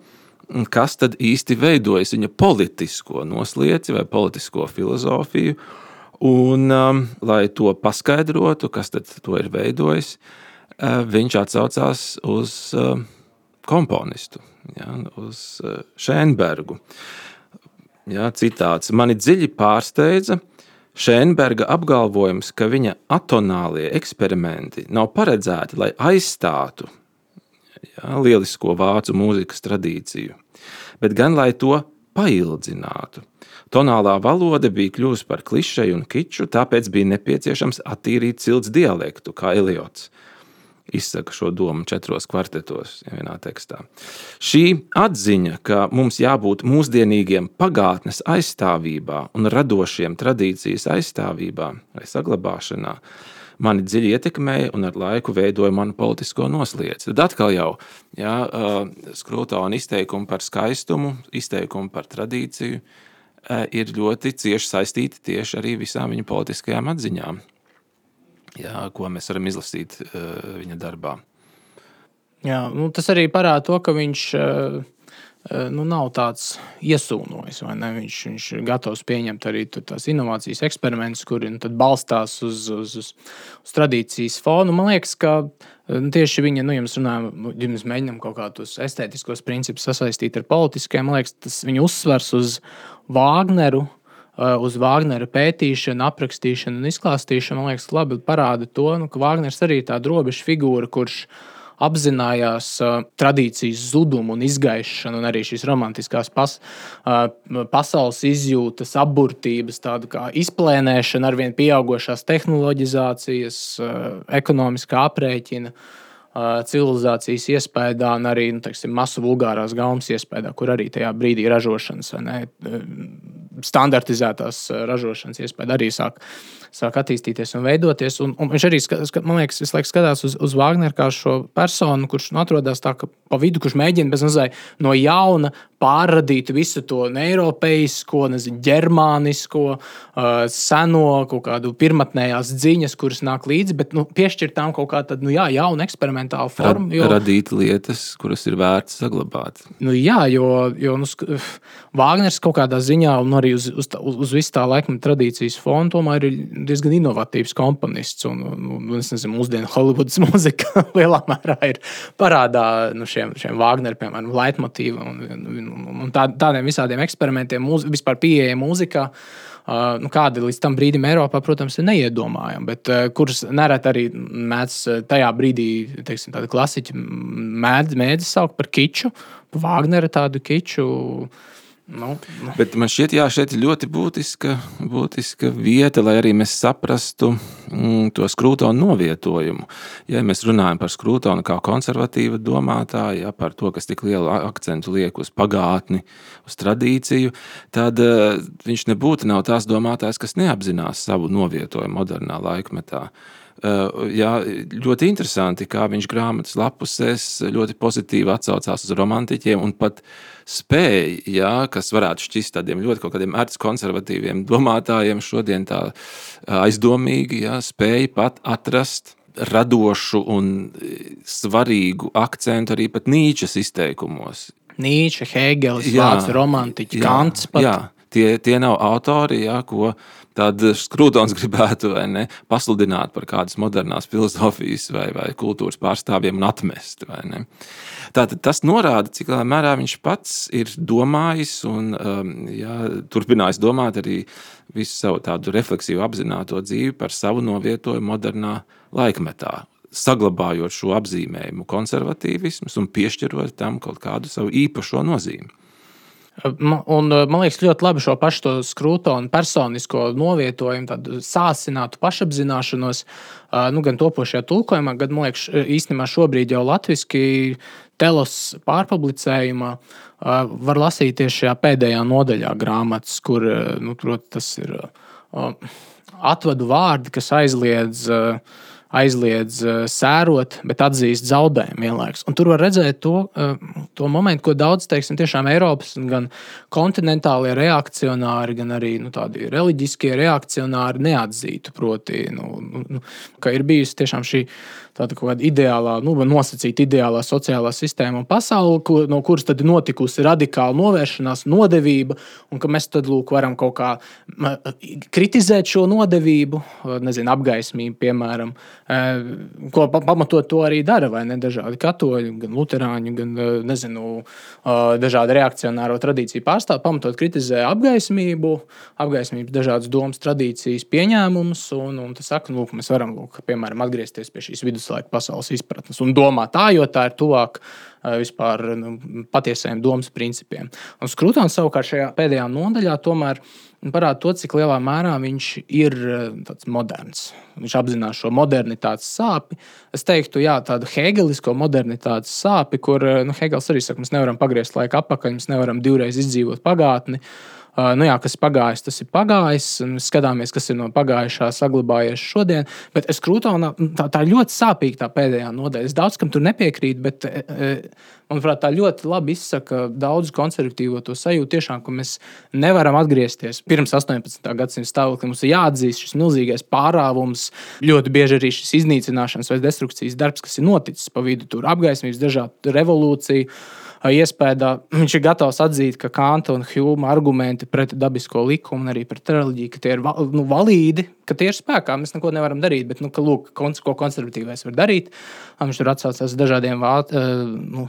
kas tad īsti veidojas viņa politisko noslieci vai politisko filozofiju. Un, um, lai to paskaidrotu, kas to ir veidojis, uh, viņš atsaucās uz uh, komponistu, ja, uz uh, Šēnbergu. Ja, citāts mani dziļi pārsteidza Šēnberga apgalvojums, ka viņa atonālie eksperimenti nav paredzēti, lai aizstātu ja, lielisko vācu mūzikas tradīciju, bet gan lai to paildzinātu. Tonālā valoda bija kļuvusi par klišeju un kiču, tāpēc bija nepieciešams attīrīt cilts dialektu, kā Eliots izsaka šo domu četros kvartetos, vienā tekstā. Šī atziņa, ka mums jābūt mūsdienīgiem pagātnes aizstāvībā un radošiem tradīcijas aizstāvībā vai saglabāšanā, mani dziļi ietekmēja un ar laiku veidoja manu politisko noslieci. Tad atkal jau jā, skrūtona izteikumi par skaistumu, izteikumi par tradīciju ir ļoti cieši saistīti tieši arī visām viņa politiskajām atziņām, jā, ko mēs varam izlasīt viņa darbā. Jā, nu, tas arī parāda to, ka viņš uh, nu, nav tāds iesūnojis. Viņš, viņš ir gatavs pieņemt arī tās inovācijas eksperimentus, kuri nu, balstās uz, uz, uz, uz tradīcijas fonu. Man liekas, ka eh, nu, tieši viņa, nu, runājam, nu, ja mēs mēģinām kaut kādus estētiskos principus sasaistīt ar politiskiem, man liekas, tas viņa uzsvers uz Wagneru. uz Wagnera pētīšanu, aprakstīšanu un izklāstīšanu, man liekas, labi parāda to, nu, ka Wagners arī ir tāda robeža figūra, kurš apzinājās uh, tradīcijas zudumu un izgaišanu, un arī šīs romantiskās pas, uh, pasaules izjūtas, apburtības, tādu kā izplēnēšana ar vien pieaugušās tehnoloģizācijas, uh, ekonomiskā aprēķina. Uh, civilizācijas iespējā, un arī nu, teiksim, masu vulgārās gaumas iespējā, kur arī tajā brīdī ražošanas, ne, standartizētās ražošanas iespēja arī sāk, sāk attīstīties un veidoties. Un, un viņš arī, man liekas, visu laiku skatās uz, uz Wagneru kā šo personu, kurš nu, atrodas tā, pa vidu, kurš mēģina bez mazliet no jauna pārradīt visu to eiropeisko, ģermānisko, uh, seno, kaut kādu pirmotnējās ziņas, kuras nāk līdzi, bet nu, piešķirt tām kaut kādu nu, jā, jaunu eksperimentālu formu. Jo, radīt lietas, kuras ir vērts saglabāt. Nu, jā, jo, jo nu, Vāgners kaut kādā ziņā, un arī uz, uz, uz, uz visu tā laikmeta tradīcijas fonu, tomēr ir diezgan inovatīvs komponists. Un, un, un es nezinu, mūsdienu Holivudas [LAUGHS] mūzika lielā mērā ir parādā nu, šiem, šiem Vāgneru, piemēram, leitmotīvam. Un, un, un, un tā, tādiem visādiem eksperimentiem, mūz, vispār pieejai mūzikā. Uh, nu, kādi līdz tam brīdim Eiropā, protams, ir neiedomājami, bet uh, kurus nereti arī mēdz tajā brīdī, teiksim, tādi klasiķi mēdz, mēdz saukt par kiču, par Vāgnera tādu kiču. Uh, Nu, nu. Bet man šķiet, ka šeit ir ļoti būtiska, būtiska vieta, lai arī mēs saprastu mm, to skrūtonu novietojumu. Ja mēs runājam par skrūtonu kā konservatīvu domātāju, ja, par to, kas tik lielu akcentu liek uz pagātni, uz tradīciju, tad uh, viņš nebūtu nav tās domātājs, kas neapzinās savu novietojumu modernā laikmetā. Uh, jā, ļoti interesanti, kā viņš grāmatas lapusēs ļoti pozitīvi atsaucās uz romantiķiem un pat uh, spēja, jā, kas varētu šķist tādiem ļoti kaut kādiem ērts konservatīviem domātājiem, šodien tā aizdomīgi, jā, spēja pat atrast radošu un svarīgu akcentu arī pat Nīčas izteikumos. Nīča, Hēgelis, Vācu romantiķi, Kants pat. Jā, tie, tie nav autori, jā, ko tad Skrūtons [LAUGHS] gribētu ne, pasludināt par kādas modernas filozofijas vai, vai kultūras pārstāvjiem un atmest. Tātad tas norāda, cik lielā mērā viņš pats ir domājis un um, jā, turpinājis domāt arī visu savu tādu refleksīvu, apzināto dzīvi par savu novietojumu modernā laikmetā. Saglabājot šo apzīmējumu, konservatīvismu un piešķirot tam kaut kādu savu īpašo nozīmi. Un, man liekas, ļoti labi šo pašu skrūtonu personisko novietojumu, tādu sāsinātu pašapzināšanos, nu, gan topošajā tulkojumā, gan, man liekas, īstenībā šobrīd jau latviešu telos pārpublicējumā var lasīt tieši šajā pēdējā nodaļā grāmatas, kur nu, prot, tas ir atvadu vārdi, kas aizliedz aizliedz uh, sērot, bet atzīst zaudējumu vienlaikus. Un tur var redzēt to, uh, to momentu, ko daudz, teiksim, Eiropas gan kontinentālie reakcionāri, gan arī nu, tādi reliģiskie reakcionāri neatzītu. Proti, nu, nu, nu ka ir bijusi tiešām šī tāda kaut kāda ideālā, nu, nosacīta ideālā sociālā sistēma un pasaule, ko, no kuras tad notikusi radikāla novēršanās, nodevība, un ka mēs tad lūk, varam kaut kā kritizēt šo nodevību, nezinu, apgaismību, piemēram, ko pamatot to arī dara, vai ne? Dažādi katoļi, gan luterāņi, gan nezinu, dažādi reakcionāro tradīciju pārstāvji, pamatot kritizē apgaismību, apgaismības dažādas domas, tradīcijas, pieņēmumus, un, un tas saka, nu, lūk, mēs varam, lūk, piemēram, atgriezties pie šīs vidus viduslaiku pasaules izpratnes un domā tā, jo tā ir tuvāk eh, vispār nu, patiesajiem domas principiem. Un Skrūtons savukārt šajā pēdējā nodaļā tomēr parāda to, cik lielā mērā viņš ir moderns. Viņš apzinās šo modernitātes sāpi. Es teiktu, jā, tādu hegelisko modernitātes sāpi, kur nu, Hegels arī saka, mēs nevaram pagriezt laiku atpakaļ, mēs nevaram divreiz izdzīvot pagātni. Uh, nu jā, kas pagājis, tas ir pagājis. Mēs skatāmies, kas ir no pagājušā saglabājies šodien. Bet es krūtonā, tā, tā ļoti sāpīga tā pēdējā nodaļa. Es daudz kam tur nepiekrītu, bet e, e, manuprāt, tā ļoti labi izsaka daudzu konservatīvo to sajūtu. Tiešām, ka mēs nevaram atgriezties pirms 18. gadsimta stāvokļa. Mums ir jāatzīst šis milzīgais pārāvums, ļoti bieži arī šis iznīcināšanas vai destrukcijas darbs, kas ir noticis pa vidu, tur apgaismības, dažādu revolūciju iespēja, viņš ir gatavs atzīt, ka Kanta un Hjūma argumenti pret dabisko likumu un arī pret reliģiju, ka tie ir nu, valīdi, ka tie ir spēkā. Mēs neko nevaram darīt, bet, nu, ka, lūk, ko konservatīvais var darīt. Viņš tur atsaucās dažādiem nu,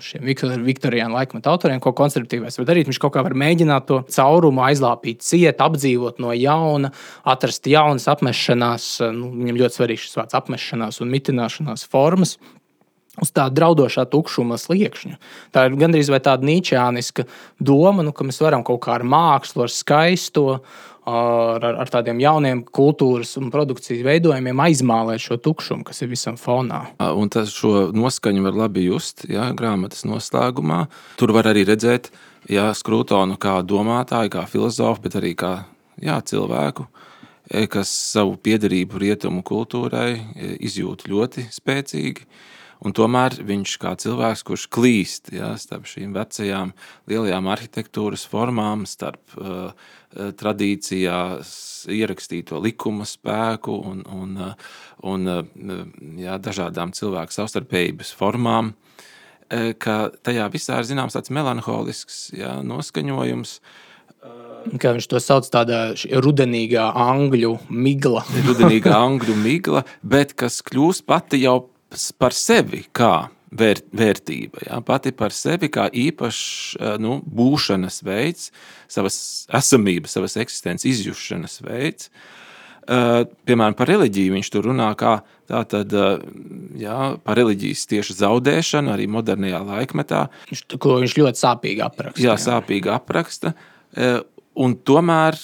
Viktorijānu laikmetu autoriem, ko konservatīvais var darīt. Viņš kaut kā var mēģināt to caurumu aizlāpīt, ciet, apdzīvot no jauna, atrast jaunas apmešanās. Nu, viņam ļoti svarīgs šis vārds apmešanās un mitināšanās formas uz tādu draudošā tukšuma sliekšņa. Tā ir gandrīz tāda nīčāniska doma, nu, ka mēs varam kaut kā ar mākslu, ar skaisto, ar, ar, tādiem jauniem kultūras un produkcijas veidojumiem aizmālēt šo tukšumu, kas ir visam fonā. Un tas šo noskaņu var labi just jā, grāmatas noslēgumā. Tur var arī redzēt jā, Skrūtonu kā domātāju, kā filozofu, bet arī kā jā, cilvēku e, kas savu piedarību rietumu kultūrai e, izjūt ļoti spēcīgi. Un tomēr viņš kā cilvēks, kurš klīst ja, starp šīm vecajām, lielajām arhitektūras formām, starp uh, tradīcijās ierakstīto likuma spēku un, un, uh, un uh, jā, dažādām cilvēku savstarpējības formām, uh, ka tajā visā ir zināms tāds melanholisks jā, noskaņojums. Kā viņš to sauc, tādā rudenīgā angļu migla. rudenīgā angļu migla, bet kas kļūst pati jau par sevi kā vērt, vērtība, jā, pati par sevi kā īpašs nu, būšanas veids, savas esamības, savas eksistences izjušanas veids. Piemēram, par reliģiju viņš tur runā kā tātad, jā, par reliģijas tieši zaudēšanu arī modernajā laikmetā. Viņš, ko viņš ļoti sāpīgi apraksta. Jā, jā. sāpīgi apraksta. Un tomēr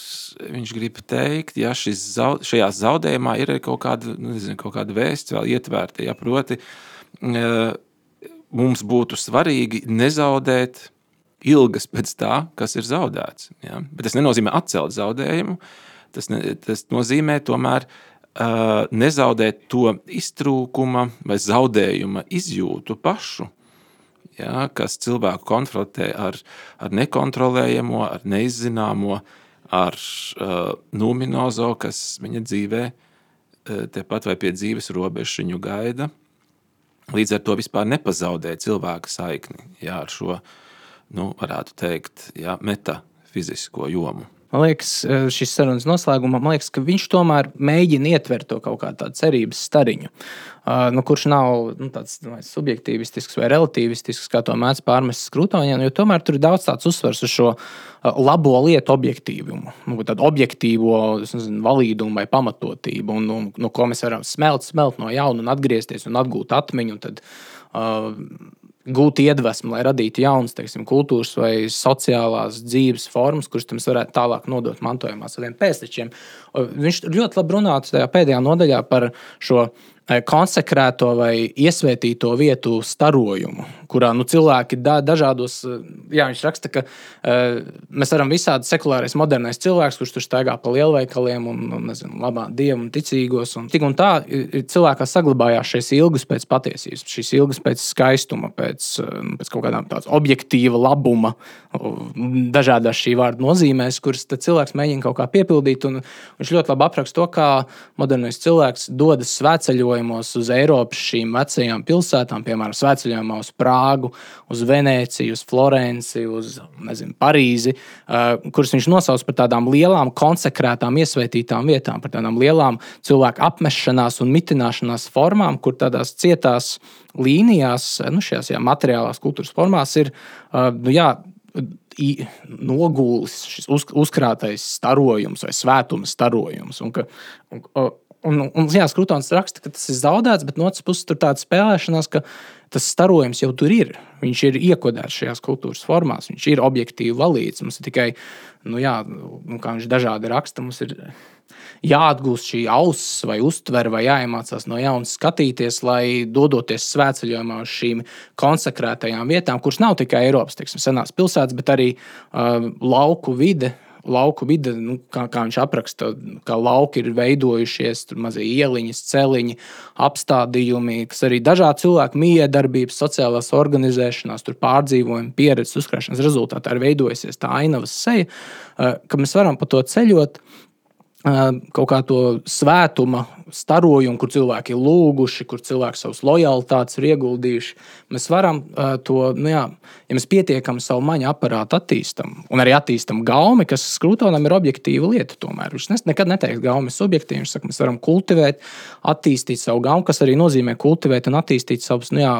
viņš grib teikt, ja šis, zaud, šajā zaudējumā ir kaut kāda, nu, nezinu, kaut kāda vēsts vēl ietvērta. Ja, proti, e, mums būtu svarīgi nezaudēt ilgas pēc tā, kas ir zaudēts. Ja? Bet tas nenozīmē atcelt zaudējumu. Tas, ne, tas nozīmē tomēr uh, nezaudēt to iztrūkuma vai zaudējuma izjūtu pašu ja, kas cilvēku konfrontē ar, ar nekontrolējamo, ar neizzināmo, ar uh, numinozo, kas viņa dzīvē uh, tepat vai pie dzīves robežas viņu gaida. Līdz ar to vispār nepazaudē cilvēka saikni jā, ar šo, nu, varētu teikt, jā, metafizisko jomu. Man liekas, eh, šis sarunas noslēgumā, man liekas, ka viņš tomēr mēģina ietvert to kaut kādu cerības stariņu, uh, nu, kurš nav nu, tāds nu, subjektīvistisks vai relativistisks, kā to mēdz pārmest skrūtoņiem, jo tomēr tur ir daudz tāds uzsvers uz šo uh, labo lietu objektīvumu, nu, tādu objektīvo nezinu, valīdumu vai pamatotību, un, un, no ko mēs varam smelt, smelt no jauna un atgriezties un atgūt atmiņu. Un tad, uh, gūt iedvesmu, lai radītu jaunas teiksim, kultūras vai sociālās dzīves formas, kuras mēs varētu tālāk nodot mantojumā saviem pēctečiem. Viņš ļoti labi runāja tajā pēdējā nodaļā par šo konsekrēto vai iesvētīto vietu starojumu, kurā nu, cilvēki da, dažādos, eh, jā, viņš raksta, ka uh, mēs varam visādi sekulārais, modernais cilvēks, kurš tur staigā pa lielveikaliem un, un nezinu, labā dievu un ticīgos. Un tik un tā cilvēkā saglabājās šīs ilgas pēc patiesības, šīs ilgas pēc skaistuma, pēc, pēc kaut kādām tādas objektīva labuma, dažādās šī vārda nozīmēs, kuras cilvēks mēģina kaut kā piepildīt. Viņš ļoti labi apraksta to, kā modernais cilvēks dodas svētceļojumā ceļojumos uz Eiropas šīm vecajām pilsētām, piemēram, svētceļojumā uz Prāgu, uz Venēciju, uz Florenci, uz nezinu, Parīzi, kuras viņš nosauc par tādām lielām, konsekrētām, iesvētītām vietām, par tādām lielām cilvēku apmešanās un mitināšanās formām, kur tādās cietās līnijās, nu, šajās jā, materiālās kultūras formās ir. Nu, jā, nogūlis, šis uz, uzkrātais starojums vai svētuma starojums. Un ka, un, Un, un jā, Skrutons raksta, ka tas ir zaudēts, bet no otras puses tur tāda spēlēšanās, ka tas starojums jau tur ir. Viņš ir iekodēts šajās kultūras formās, viņš ir objektīvi valīts. Mums ir tikai, nu, jā, nu, kā viņš dažādi raksta, mums ir jāatgūst šī auss vai uztvere, vai jāiemācās no jauna skatīties, lai dodoties svētceļojumā uz šīm konsekrētajām vietām, kuras nav tikai Eiropas teiksim, senās pilsētas, bet arī uh, lauku vide lauku vide, nu, kā, kā viņš apraksta, kā lauki ir veidojušies, tur mazie ieliņas, celiņi, apstādījumi, kas arī dažādu cilvēku miedarbības, sociālās organizēšanās, pārdzīvojumi, pieredzes uzkrāšanas rezultātā ir veidojusies tā ainavas seja, eh, ka mēs varam pa to ceļot. Kaut kā to svētuma starojumu, kur cilvēki ir lūguši, kur cilvēki savus lojalitātes ir ieguldījuši. Mēs varam to, nu jā, ja mēs pietiekami savu maņu aparātu attīstam, un arī attīstam gaumi, kas skrūtonam ir objektīva lieta. Tomēr viņš nekad neteiks, gaumi ir subjektīvi. Viņš saka, mēs varam kultivēt, attīstīt savu gaumu, kas arī nozīmē kultivēt un attīstīt savus nu jā,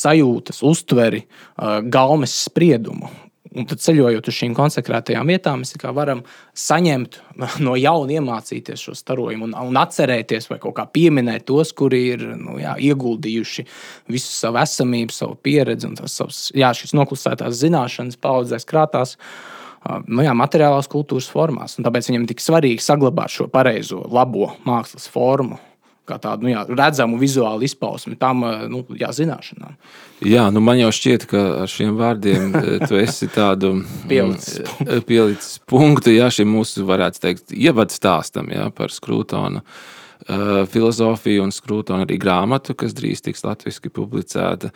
sajūtas, uztveri, gaumes spriedumu. Un tad ceļojot uz šīm konsekrētajām vietām, mēs varam saņemt no jauna, iemācīties šo starojumu un, un atcerēties vai kaut kā pieminēt tos, kuri ir nu, jā, ieguldījuši visu savu esamību, savu pieredzi un tās savas, jā, šīs noklusētās zināšanas paudzēs krātās. Nu, jā, materiālās kultūras formās. Tāpēc viņam ir tik svarīgi saglabāt šo pareizo, labo mākslas formu kā tādu nu, jā, redzamu vizuālu izpausmi tam nu, jā, zināšanām. Jā, nu man jau šķiet, ka ar šiem vārdiem tu esi tādu [LAUGHS] pielicis, pielicis punktu jā, šim mūsu, varētu teikt, ievadu stāstam jā, par skrūtonu. Uh, filozofiju un skrūtonu arī grāmatu, kas drīz tiks latviešu publicēta.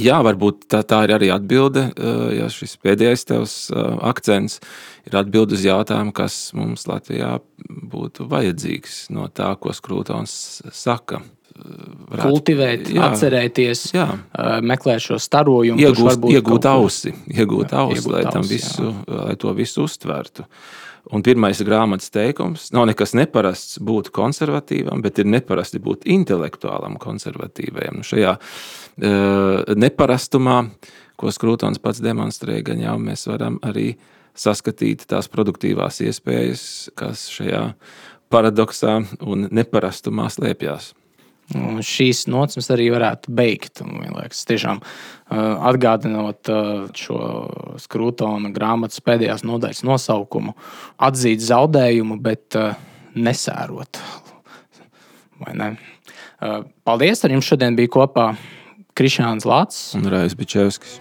Jā, varbūt tā, tā ir arī atbilde, uh, ja šis pēdējais tavs uh, akcents ir atbilde uz jautājumu, kas mums Latvijā būtu vajadzīgs no tā, ko skrūtons saka varētu, kultivēt, jā, atcerēties, jā. meklēt šo starojumu, iegūt, iegūt ausi, iegūt jā, ausi, iegūt lai, ausi visu, jā. lai to visu uztvertu. Un pirmais grāmatas teikums nav nekas neparasts būt konservatīvam, bet ir neparasti būt intelektuālam konservatīvajam. Nu šajā uh, neparastumā, ko Skrūtons pats demonstrē, gan jau mēs varam arī saskatīt tās produktīvās iespējas, kas šajā paradoksā un neparastumā slēpjas. Un šīs mēs arī varētu beigt. Un, liekas, tiešām atgādinot šo skrūtona grāmatas pēdējās nodaļas nosaukumu, atzīt zaudējumu, bet nesērot. Ne? Paldies! Ar jums šodien bija kopā Krišāns Lācis un Raivis Bičevskis.